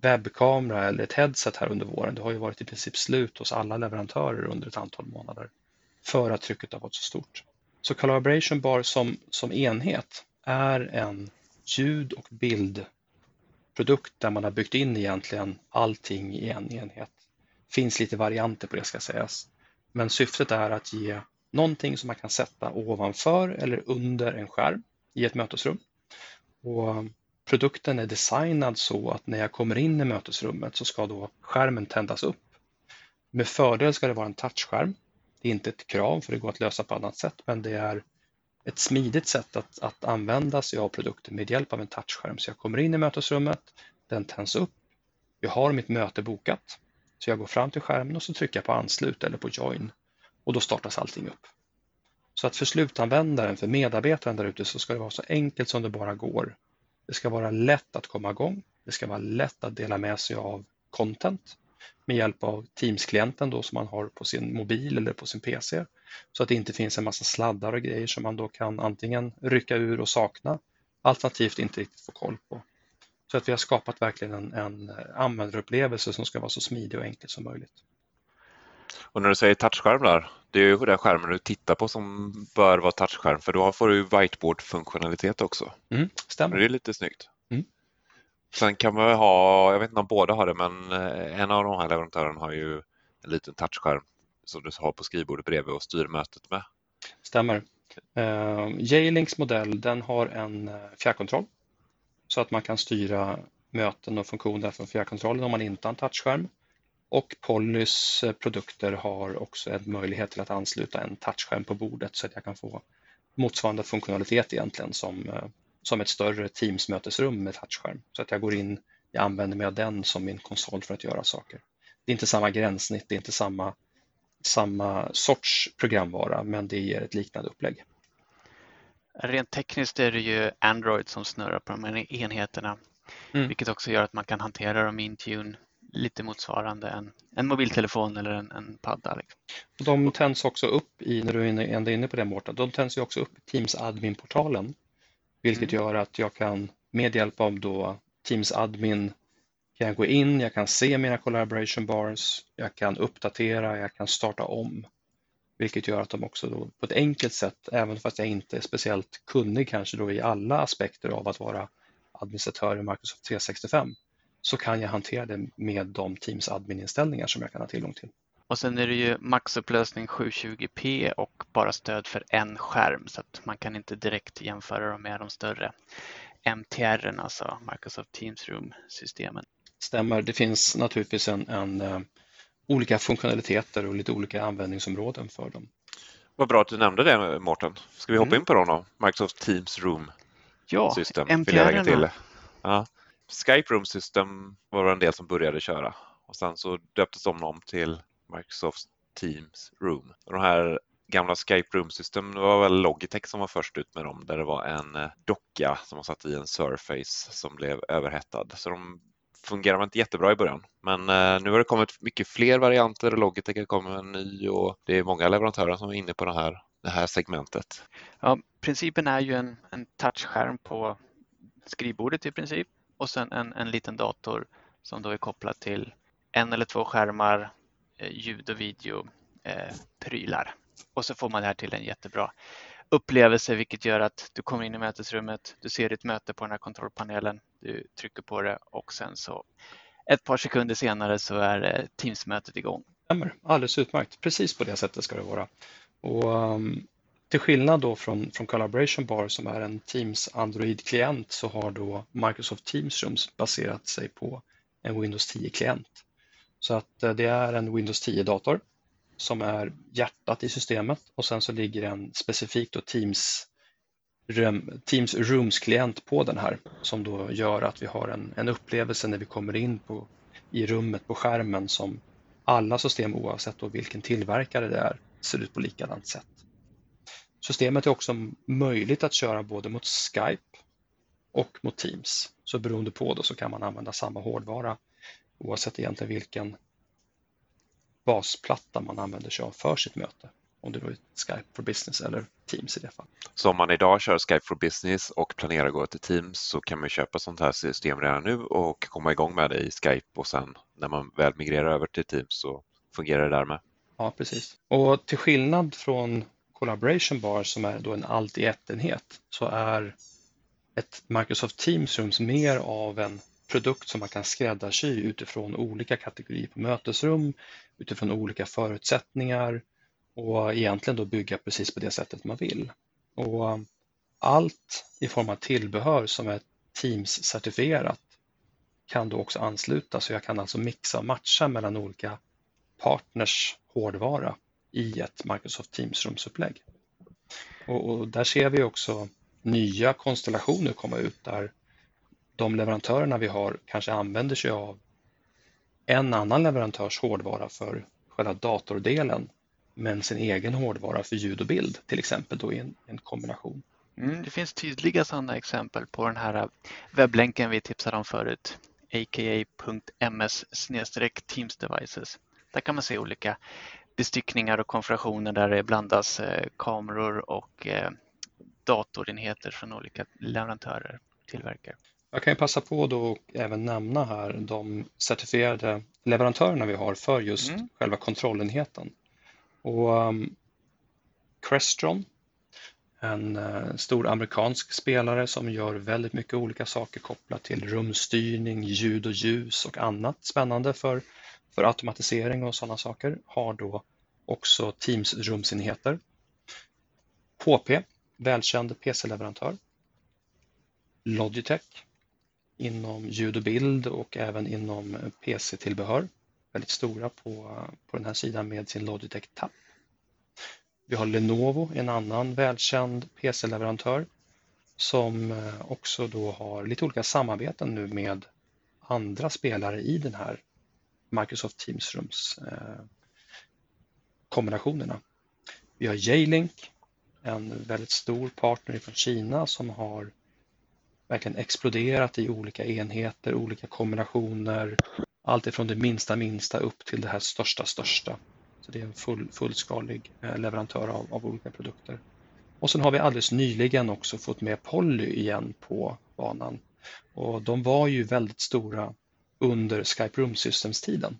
webbkamera eller ett headset här under våren. Det har ju varit i princip slut hos alla leverantörer under ett antal månader för att trycket har varit så stort. Så Collaboration Bar som, som enhet är en ljud och bildprodukt där man har byggt in egentligen allting i en enhet. Det finns lite varianter på det ska sägas. Men syftet är att ge någonting som man kan sätta ovanför eller under en skärm i ett mötesrum. Och produkten är designad så att när jag kommer in i mötesrummet så ska då skärmen tändas upp. Med fördel ska det vara en touchskärm det är inte ett krav för det går att lösa på annat sätt men det är ett smidigt sätt att, att använda sig av produkten med hjälp av en touchskärm. Så jag kommer in i mötesrummet, den tänds upp, jag har mitt möte bokat. Så jag går fram till skärmen och så trycker jag på anslut eller på join och då startas allting upp. Så att för slutanvändaren, för medarbetaren där ute så ska det vara så enkelt som det bara går. Det ska vara lätt att komma igång. Det ska vara lätt att dela med sig av content med hjälp av Teams-klienten då som man har på sin mobil eller på sin PC. Så att det inte finns en massa sladdar och grejer som man då kan antingen rycka ur och sakna alternativt inte riktigt få koll på. Så att vi har skapat verkligen en, en användarupplevelse som ska vara så smidig och enkel som möjligt. Och när du säger touchskärm där, det är ju den skärmen du tittar på som bör vara touchskärm för då får du whiteboard-funktionalitet också. Mm, stämmer. Det är lite snyggt. Sen kan man ha, jag vet inte om båda har det, men eh, en av de här leverantörerna har ju en liten touchskärm som du har på skrivbordet bredvid och styr mötet med. Stämmer. Uh, J-Links modell den har en eh, fjärrkontroll så att man kan styra möten och funktioner från fjärrkontrollen om man inte har en touchskärm. Och Pollys produkter har också en möjlighet till att ansluta en touchskärm på bordet så att jag kan få motsvarande funktionalitet egentligen som, som ett större Teams-mötesrum med touchskärm. Så att jag går in, jag använder mig av den som min konsol för att göra saker. Det är inte samma gränssnitt, det är inte samma, samma sorts programvara, men det ger ett liknande upplägg. Rent tekniskt är det ju Android som snurrar på de här enheterna, mm. vilket också gör att man kan hantera dem i Intune lite motsvarande en, en mobiltelefon eller en, en padda. Liksom. De tänds också upp i, när du är inne, inne på det Mårten, de tänds ju också upp i Teams admin-portalen, vilket mm. gör att jag kan med hjälp av då Teams admin kan jag gå in, jag kan se mina collaboration bars, jag kan uppdatera, jag kan starta om. Vilket gör att de också då på ett enkelt sätt, även fast jag inte är speciellt kunnig kanske då i alla aspekter av att vara administratör i Microsoft 365, så kan jag hantera det med de Teams admin-inställningar som jag kan ha tillgång till. Och sen är det ju maxupplösning 720p och bara stöd för en skärm så att man kan inte direkt jämföra dem med de större MTR, alltså Microsoft Teams Room-systemen. Stämmer, det finns naturligtvis en, en uh, olika funktionaliteter och lite olika användningsområden för dem. Vad bra att du nämnde det Mårten. Ska vi hoppa mm. in på dem då? Microsoft Teams Room ja, System. MTR. Ja. Skype Room System var en del som började köra och sen så döptes de om till Microsoft Teams Room. Och de här gamla Skype Room-systemen, det var väl Logitech som var först ut med dem där det var en eh, docka som man satt i en Surface som blev överhettad. Så de fungerade inte jättebra i början. Men eh, nu har det kommit mycket fler varianter. Logitech har kommit med en ny och det är många leverantörer som är inne på det här, det här segmentet. Ja, principen är ju en, en touchskärm på skrivbordet i princip och sen en, en liten dator som då är kopplad till en eller två skärmar, Eh, ljud och videoprylar. eh. Och så får man det här till en jättebra upplevelse vilket gör att du kommer in i mötesrummet, du ser ditt möte på den här kontrollpanelen, du trycker på det och sen så ett par sekunder senare så är eh, Teams-mötet igång. Alldeles utmärkt, precis på det sättet ska det vara. Och, um, till skillnad då från, från Collaboration Bar som är en Teams Android-klient så har då Microsoft Teams Rooms baserat sig på en Windows 10-klient. Så att eh, det är en Windows 10-dator som är hjärtat i systemet och sen så ligger en specifikt Teams, Teams Rooms-klient på den här som då gör att vi har en, en upplevelse när vi kommer in på, i rummet på skärmen som alla system oavsett då vilken tillverkare det är ser ut på likadant sätt. Systemet är också möjligt att köra både mot Skype och mot Teams. Så beroende på då så kan man använda samma hårdvara oavsett egentligen vilken basplatta man använder sig av för sitt möte. Om det då är Skype for Business eller Teams i det fallet. Så om man idag kör Skype for Business och planerar att gå till Teams så kan man köpa sånt här system redan nu och komma igång med det i Skype och sen när man väl migrerar över till Teams så fungerar det där med. Ja, precis. Och till skillnad från Collaboration Bar som är då en allt i ett-enhet så är ett Microsoft Teams Rooms mer av en produkt som man kan skräddarsy utifrån olika kategorier på mötesrum, utifrån olika förutsättningar och egentligen då bygga precis på det sättet man vill. Och um, allt i form av tillbehör som är Teams-certifierat kan då också anslutas så jag kan alltså mixa och matcha mellan olika partners hårdvara i ett Microsoft Teams-rumsupplägg. Och, och där ser vi också nya konstellationer komma ut där de leverantörerna vi har kanske använder sig av en annan leverantörs hårdvara för själva datordelen men sin egen hårdvara för ljud och bild till exempel då i en, en kombination. Mm, det finns tydliga sådana exempel på den här äh, webblänken vi tipsade om förut, aka.ms Teams Devices. Där kan man se olika bestyckningar och konfigurationer där det blandas äh, kameror och äh, datorenheter från olika leverantörer tillverkare. Jag kan passa på då och även nämna här de certifierade leverantörerna vi har för just mm. själva kontrollenheten. Och um, Crestron, en uh, stor amerikansk spelare som gör väldigt mycket olika saker kopplat till rumstyrning, ljud och ljus och annat spännande för, för automatisering och sådana saker, har då också Teams-rumsenheter. HP, välkänd PC-leverantör. Logitech inom ljud och bild och även inom PC-tillbehör. Väldigt stora på, på den här sidan med sin Logitech Tap. Vi har Lenovo, en annan välkänd PC-leverantör som eh, också då har lite olika samarbeten nu med andra spelare i den här Microsoft Teams-rums eh, kombinationerna. Vi har J-Link, en väldigt stor partner från Kina som har verkligen exploderat i olika enheter, olika kombinationer, allt ifrån det minsta minsta upp till det här största största. Så det är en full, fullskalig eh, leverantör av, av olika produkter. Och sen har vi alldeles nyligen också fått med Polly igen på banan. Och de var ju väldigt stora under Skype Room Systems-tiden.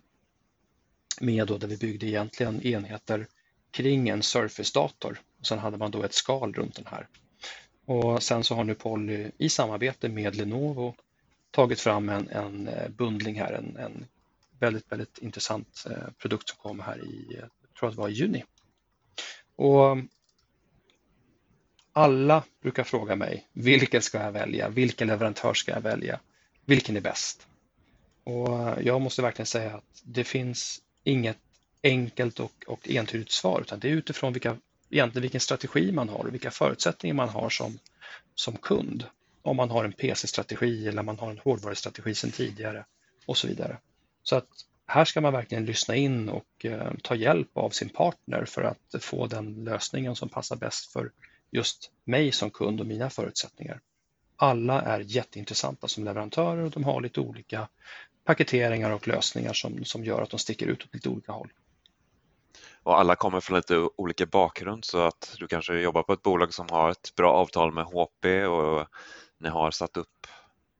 Med då där vi byggde egentligen enheter kring en Surface-dator. Sen hade man då ett skal runt den här. Och sen så har nu Polly i samarbete med Lenovo tagit fram en, en eh, bundling här, en, en väldigt, väldigt intressant eh, produkt som kom här i, jag tror att det var i juni. Och mm, alla brukar fråga mig, vilken ska jag välja? Vilken leverantör ska jag välja? Vilken är bäst? Och jag måste verkligen säga att det finns inget enkelt och, och entydigt svar, utan det är utifrån vilka, egentligen vilken strategi man har och vilka förutsättningar man har som, som kund. Om man har en PC-strategi eller man har en hårdvarustrategi sedan tidigare och så vidare. Så att här ska man verkligen lyssna in och eh, ta hjälp av sin partner för att få den lösningen som passar bäst för just mig som kund och mina förutsättningar. Alla är jätteintressanta som leverantörer och de har lite olika paketeringar och lösningar som, som gör att de sticker ut åt lite olika håll. Och alla kommer från lite olika bakgrund så att du kanske jobbar på ett bolag som har ett bra avtal med HP och ni har satt upp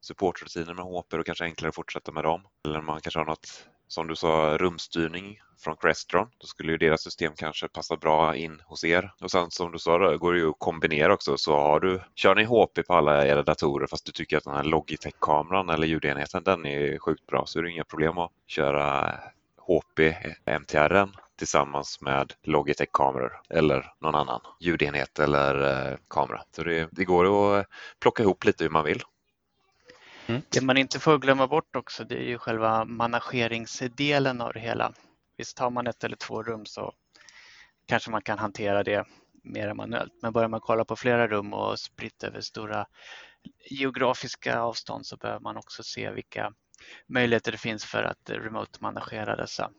supportrutiner med HP och kanske enklare att fortsätta med dem. Eller man kanske har något, som du sa, rumstyrning från Crestron. Då skulle ju deras system kanske passa bra in hos er. Och sen som du sa, då, går det ju att kombinera också. Så har du, kör ni HP på alla era datorer fast du tycker att den här Logitech-kameran eller ljudenheten den är sjukt bra så är det inga problem att köra HP MTR tillsammans med Logitech-kameror eller någon annan ljudenhet eller eh, kamera. Så det, det, går att plocka ihop lite hur man vill. Mm. Det man inte får glömma bort också det är ju själva manageringsdelen av det hela. Visst har man ett eller två rum så kanske man kan hantera det mer manuellt. Men börjar man kolla på flera rum och spritt över stora geografiska avstånd så behöver man också se vilka möjligheter det finns för att remote-managera dessa.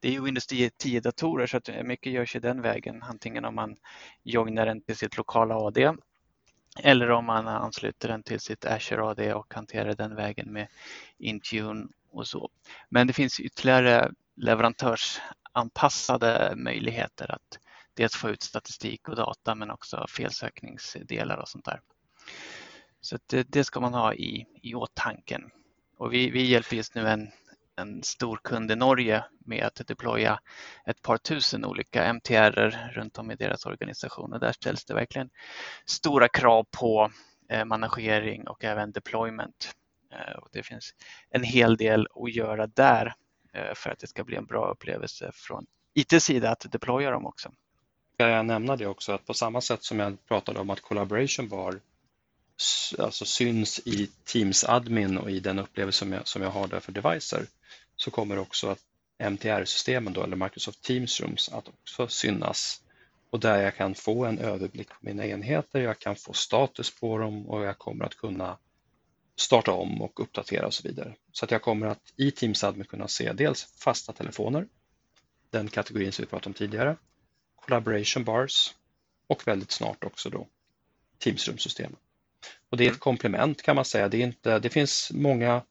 Det är ju Windows 10-datorer så att eh, mycket görs ju den vägen, antingen om man joinar den till sitt lokala AD eller om man ansluter den till sitt Azure AD och hanterar den vägen med Intune och så. Men det finns ytterligare leverantörsanpassade möjligheter att dels få ut statistik och data men också felsökningsdelar och sånt där. Så det, eh, det, ska man ha i, i åtanken. Och vi, vi hjälper just nu en, en stor kund i Norge med att deploya ett par tusen olika MTR runt om i deras organisation och där ställs det verkligen stora krav på eh, managering och även deployment. Eh, och det finns en hel del att göra där eh, för att det ska bli en bra upplevelse från IT-sida att deploya dem också. Jag nämna det också att på samma sätt som jag pratade om att Collaboration var alltså syns i Teams admin och i den upplevelse som jag, som jag har där för devicer så kommer också att MTR-systemen då, eller Microsoft Teams Rooms att också synas och där jag kan få en överblick på mina enheter, jag kan få status på dem och jag kommer att kunna starta om och uppdatera och så vidare. Så att jag kommer att i Teams Admin kunna se dels fasta telefoner, den kategorin som vi pratade om tidigare, collaboration bars och väldigt snart också då Teams Room-systemet. Och det är ett mm. komplement kan man säga. Det, är inte, det finns många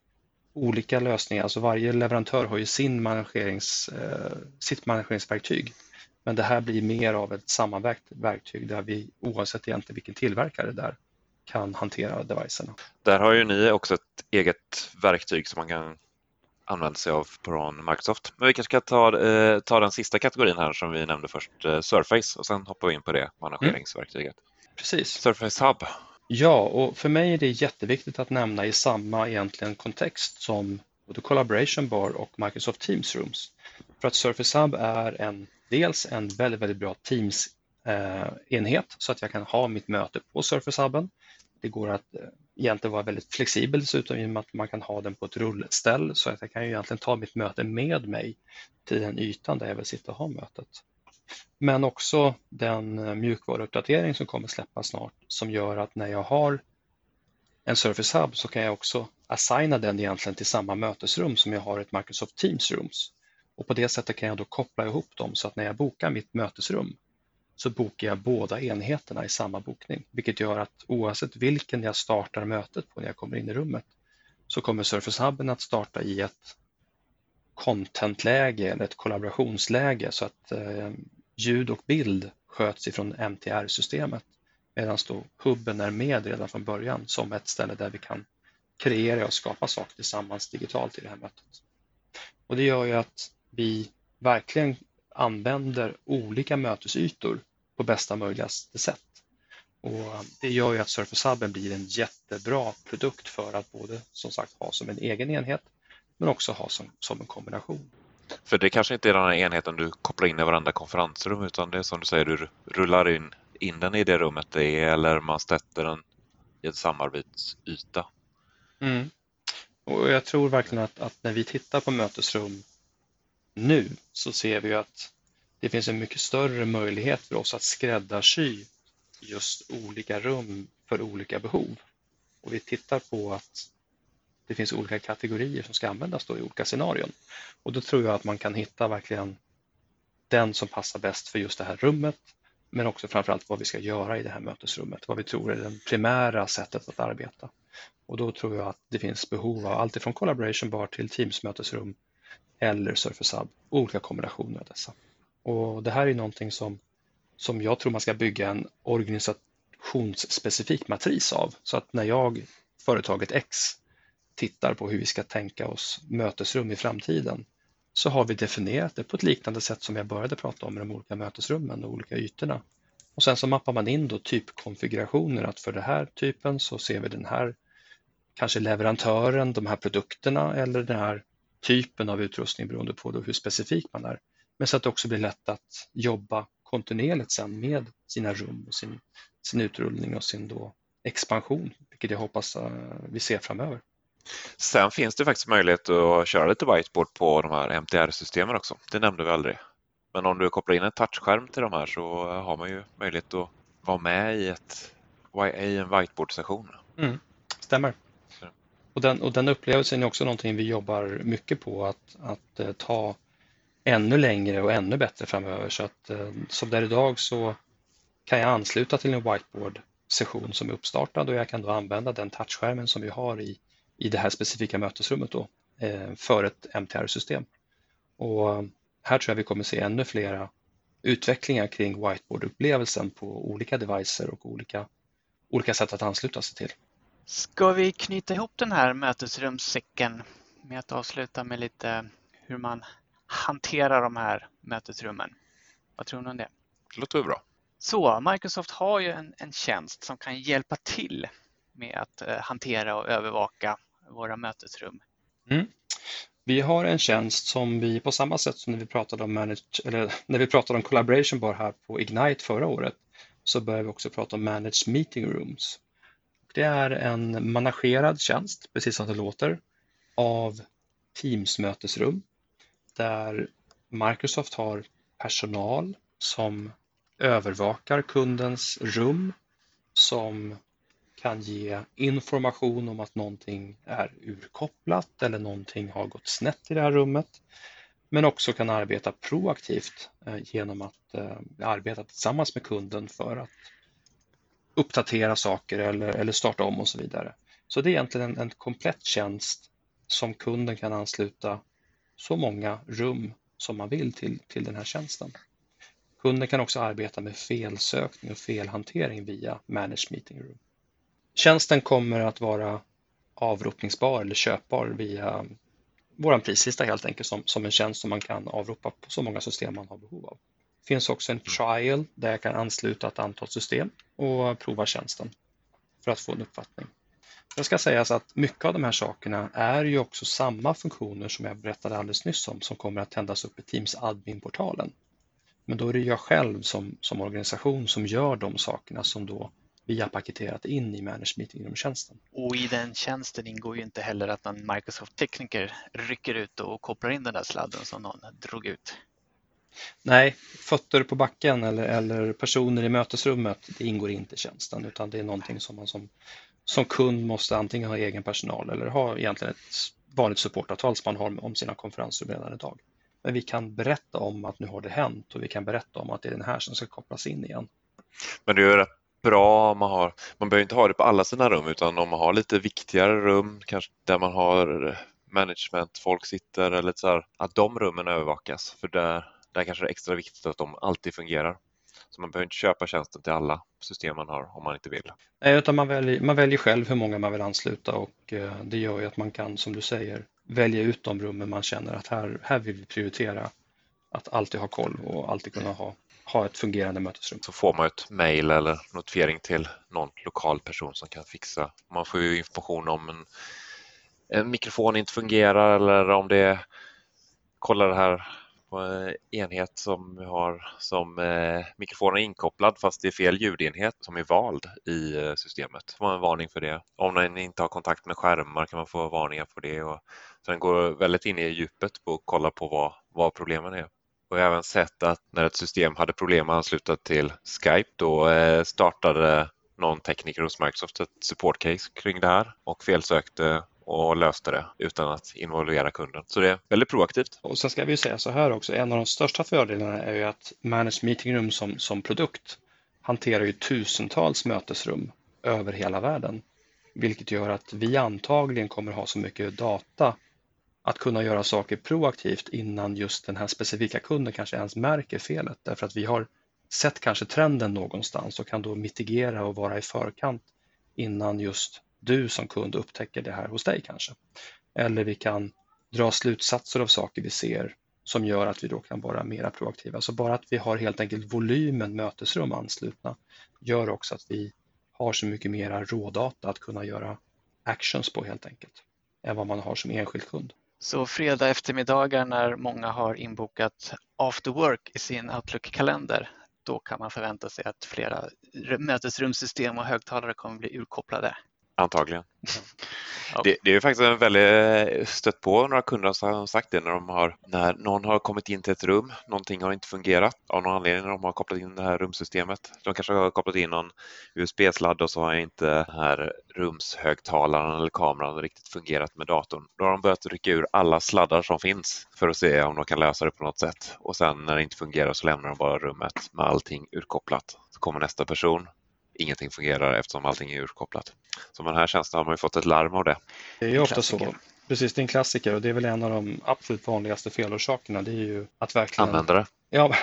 olika lösningar, alltså varje leverantör har ju sin managerings, eh, sitt manageringsverktyg. Men det här blir mer av ett sammanvägt verktyg där vi oavsett egentligen vilken tillverkare där kan hantera devicerna. Där har ju ni också ett eget verktyg som man kan använder sig av från Microsoft. Men vi kanske ska ta, eh, ta den sista kategorin här som vi nämnde först, eh, Surface, och sen hoppar vi in på det manageringsverktyget. Mm. Precis. Surface Hub. Ja, och för mig är det jätteviktigt att nämna i samma egentligen kontext som både Collaboration Bar och Microsoft Teams Rooms. För att Surface Hub är en, dels en väldigt, väldigt bra Teams-enhet eh, så att jag kan ha mitt möte på Surface Hubben. Det går att eh, egentligen vara väldigt flexibel dessutom i och med att man kan ha den på ett rullställ så att jag kan ju egentligen ta mitt möte med mig till den ytan där jag vill sitta och ha mötet. Men också den eh, mjukvaruuppdatering som kommer släppas snart som gör att när jag har en Surface Hub så kan jag också assigna den egentligen till samma mötesrum som jag har ett Microsoft Teams Rooms. Och på det sättet kan jag då koppla ihop dem så att när jag bokar mitt mötesrum så bokar jag båda enheterna i samma bokning, vilket gör att oavsett vilken jag startar mötet på när jag kommer in i rummet så kommer Surface Hubben att starta i ett contentläge eller ett kollaborationsläge så att eh, ljud och bild sköts ifrån MTR-systemet medan då hubben är med redan från början som ett ställe där vi kan kreera och skapa saker tillsammans digitalt i det här mötet. Och det gör ju att vi verkligen använder olika mötesytor på bästa möjliga sätt. Och det gör ju att Surface Hubben blir en jättebra produkt för att både som sagt ha som en egen enhet men också ha som, som en kombination. För det kanske inte är den här enheten du kopplar in i varandra konferensrum utan det är som du säger, du rullar in, in den i det rummet det är eller man sätter den i en samarbetsyta. Mm. Och jag tror verkligen att, att, när vi tittar på mötesrum nu så ser vi att det finns en mycket större möjlighet för oss att skräddarsy just olika rum för olika behov. Och vi tittar på att det finns olika kategorier som ska användas då i olika scenarion. Och då tror jag att man kan hitta verkligen den som passar bäst för just det här rummet, men också framförallt vad vi ska göra i det här mötesrummet, vad vi tror är det primära sättet att arbeta. Och då tror jag att det finns behov av allt ifrån collaboration bar till Teams-mötesrum eller Surface Hub, olika kombinationer av dessa. Och det här är någonting som, som jag tror man ska bygga en organisationsspecifik matris av. Så att när jag, företaget X, tittar på hur vi ska tänka oss mötesrum i framtiden så har vi definierat det på ett liknande sätt som jag började prata om med de olika mötesrummen och olika ytorna. Och sen så mappar man in då typkonfigurationer att för den här typen så ser vi den här kanske leverantören, de här produkterna eller den här typen av utrustning beroende på hur specifik man är. Men så att det också blir lätt att jobba kontinuerligt sen med sina rum och sin, sin utrullning och sin då expansion, vilket jag hoppas eh, vi ser framöver. Sen finns det faktiskt möjlighet att köra lite whiteboard på de här MTR-systemen också. Det nämnde vi aldrig. Men om du kopplar in en touchskärm till de här så har man ju möjlighet att vara med i, ett, i en whiteboard-session. Mm, stämmer. Och den, och den upplevelsen är också någonting vi jobbar mycket på att, att uh, ta ännu längre och ännu bättre framöver. Så att uh, som det är idag så kan jag ansluta till en whiteboard-session som är uppstartad och jag kan då använda den touchskärmen som vi har i i det här specifika mötesrummet då, eh, för ett MTR-system. Och här tror jag vi kommer se ännu flera utvecklingar kring whiteboard-upplevelsen på olika devicer och olika, olika sätt att ansluta sig till. Ska vi knyta ihop den här mötesrumssäcken med att avsluta med lite hur man hanterar de här mötesrummen? Vad tror ni om det? Det låter bra. Så Microsoft har ju en, en tjänst som kan hjälpa till med att eh, hantera och övervaka våra mötesrum. Mm. Vi har en tjänst som vi på samma sätt som när vi pratade om, manage, eller när vi pratade om collaboration bar här på Ignite förra året så börjar vi också prata om managed meeting rooms. Det är en managerad tjänst, precis som det låter, av Teams-mötesrum där Microsoft har personal som övervakar kundens rum, som kan ge information om att någonting är urkopplat eller någonting har gått snett i det här rummet. Men också kan arbeta proaktivt eh, genom att eh, arbeta tillsammans med kunden för att uppdatera saker eller, eller starta om och så vidare. Så det är egentligen en, en komplett tjänst som kunden kan ansluta så många rum som man vill till, till den här tjänsten. Kunden kan också arbeta med felsökning och felhantering via Managed Meeting Room. Tjänsten kommer att vara avropningsbar eller köpbar via vår prislista helt enkelt som, som en tjänst som man kan avropa på så många system man har behov av. Det finns också en trial där jag kan ansluta ett antal system och prova tjänsten för att få en uppfattning. Det ska sägas att mycket av de här sakerna är ju också samma funktioner som jag berättade alldeles nyss om som kommer att tändas upp i Teams admin-portalen. Men då är det jag själv som, som organisation som gör de sakerna som då vi har paketerat in i Manage Meeting Room-tjänsten. Och i den tjänsten ingår ju inte heller att någon Microsoft-tekniker rycker ut och kopplar in den där sladden som någon drog ut. Nej, fötter på backen eller, eller personer i mötesrummet, det ingår inte i tjänsten utan det är någonting som man som, som kund måste antingen ha egen personal eller ha egentligen ett vanligt supportavtal som man har om sina konferenser redan idag. Men vi kan berätta om att nu har det hänt och vi kan berätta om att det är den här som ska kopplas in igen. Men det är rätt bra om man har, man behöver inte ha det på alla sina rum utan om man har lite viktigare rum, kanske där man har eh, management, folk sitter eller så här, att de rummen övervakas för där, där kanske det är extra viktigt att de alltid fungerar. Så man behöver inte köpa tjänsten till alla system man har om man inte vill. Nej, utan man väljer, man väljer själv hur många man vill ansluta och eh, det gör ju att man kan, som du säger, välja ut de rummen man känner att här, här vill vi prioritera att alltid ha koll och alltid kunna ha, ha ett fungerande mötesrum. Så får man ett mejl eller notifiering till någon lokal person som kan fixa. Man får ju information om en, en mikrofon inte fungerar eller om det kolla det här på enhet som vi har som eh, mikrofonen är inkopplad fast det är fel ljudenhet som är vald i eh, systemet. får man en varning för det. Om den inte har kontakt med skärmar kan man få varningar på det. Och, så den går väldigt in i djupet på att kolla på vad, vad problemen är. Och har även sett att när ett system hade problem att ansluta till Skype då eh, startade någon tekniker hos Microsoft ett supportcase kring det här och felsökte och löste det utan att involvera kunden. Så det är väldigt proaktivt. Och sen ska vi säga så här också, en av de största fördelarna är ju att Managed Meeting Room som, som produkt hanterar ju tusentals mötesrum över hela världen. Vilket gör att vi antagligen kommer ha så mycket data att kunna göra saker proaktivt innan just den här specifika kunden kanske ens märker felet. Därför att vi har sett kanske trenden någonstans och kan då mitigera och vara i förkant innan just du som kund upptäcker det här hos dig kanske. Eller vi kan dra slutsatser av saker vi ser som gör att vi då kan vara mera proaktiva. Så bara att vi har helt enkelt volymen mötesrum anslutna gör också att vi har så mycket mera rådata att kunna göra actions på helt enkelt än vad man har som enskild kund. Så fredag eftermiddagar när många har inbokat after work i sin Outlook-kalender, då kan man förvänta sig att flera mötesrumssystem och högtalare kommer bli urkopplade. Antagligen. Ja. Det, det, är faktiskt en väldigt stött på några kunder som har sagt det när, de har, när någon har kommit in till ett rum, någonting har inte fungerat av någon anledning när de har kopplat in det här rumsystemet. De kanske har kopplat in någon USB-sladd och så har inte den här rumshögtalaren eller kameran riktigt fungerat med datorn. Då har de börjat rycka ur alla sladdar som finns för att se om de kan lösa det på något sätt. Och sen när det inte fungerar så lämnar de bara rummet med allting urkopplat. Så kommer nästa person, ingenting fungerar eftersom allting är urkopplat. Så med den här tjänsten har man ju fått ett larm av det. Det är ju ofta så. Precis, det är en klassiker och det är väl en av de absolut vanligaste felorsakerna. Det är ju att verkligen... Användare. Ja,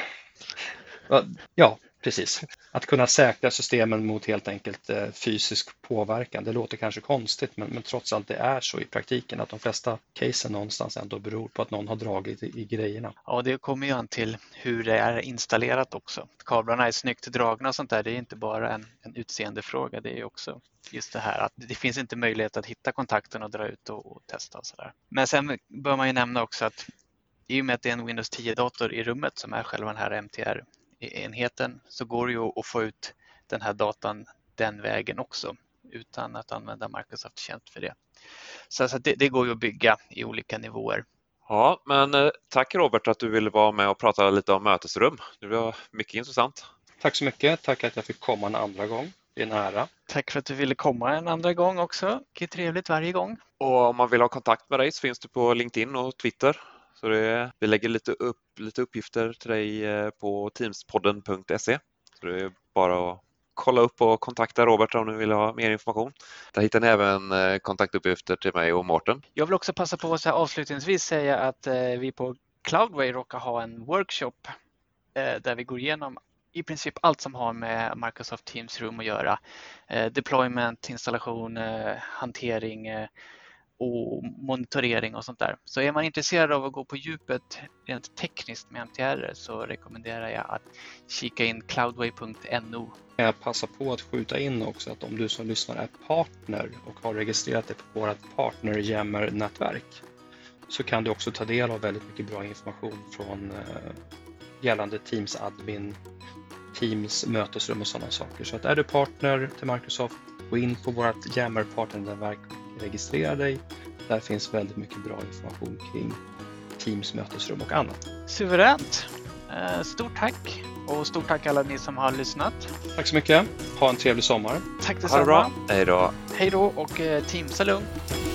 ja, Precis, att kunna säkra systemen mot helt enkelt eh, fysisk påverkan. Det låter kanske konstigt men, men trots allt det är så i praktiken att de flesta casen någonstans ändå beror på att någon har dragit i, i grejerna. Ja, det kommer ju an till hur det är installerat också. Kablarna är snyggt dragna och sånt där. Det är inte bara en, en utseendefråga. Det är också just det här att det finns inte möjlighet att hitta kontakten och dra ut och, och testa och sådär. Men sen bör man ju nämna också att i och med att det är en Windows 10-dator i rummet som är själva den här MTR enheten så går det ju att få ut den här datan den vägen också utan att använda Microsoft tjänst för det. Så alltså det, det, går ju att bygga i olika nivåer. Ja, men eh, tack Robert att du ville vara med och prata lite om mötesrum. Det var mycket intressant. Tack så mycket. Tack att jag fick komma en andra gång. Det är en ära. Tack för att du ville komma en andra gång också. Det är trevligt varje gång. Och om man vill ha kontakt med dig så finns du på LinkedIn och Twitter. Så det, vi lägger lite, upp, lite uppgifter till dig eh, på teamspodden.se. Så det är bara att kolla upp och kontakta Robert om du vill ha mer information. Där hittar ni även eh, kontaktuppgifter till mig och Mårten. Jag vill också passa på att avslutningsvis säga att eh, vi på Cloudway råkar ha en workshop där vi går igenom i princip allt som har med Microsoft Teams Room att göra. Deployment, installation, hantering och monitorering och sånt där. Så är man intresserad av att gå på djupet rent tekniskt med MTR så rekommenderar jag att kika in cloudway.no. Jag passar på att skjuta in också att om du som lyssnar är partner och har registrerat dig på vårt partner Jammer-nätverk så kan du också ta del av väldigt mycket bra information från eh, gällande Teams admin, Teams mötesrum och sådana saker. Så att är du partner till Microsoft, gå in på vårt Jammer partnernätverk registrera dig. Där finns väldigt mycket bra information kring Teams mötesrum och annat. Suveränt! Eh, stort tack och stort tack alla ni som har lyssnat. Tack så mycket. Ha en trevlig sommar. Tack Ha det bra. detsamma. Hej då. Hej då och eh, Teamsa lugnt.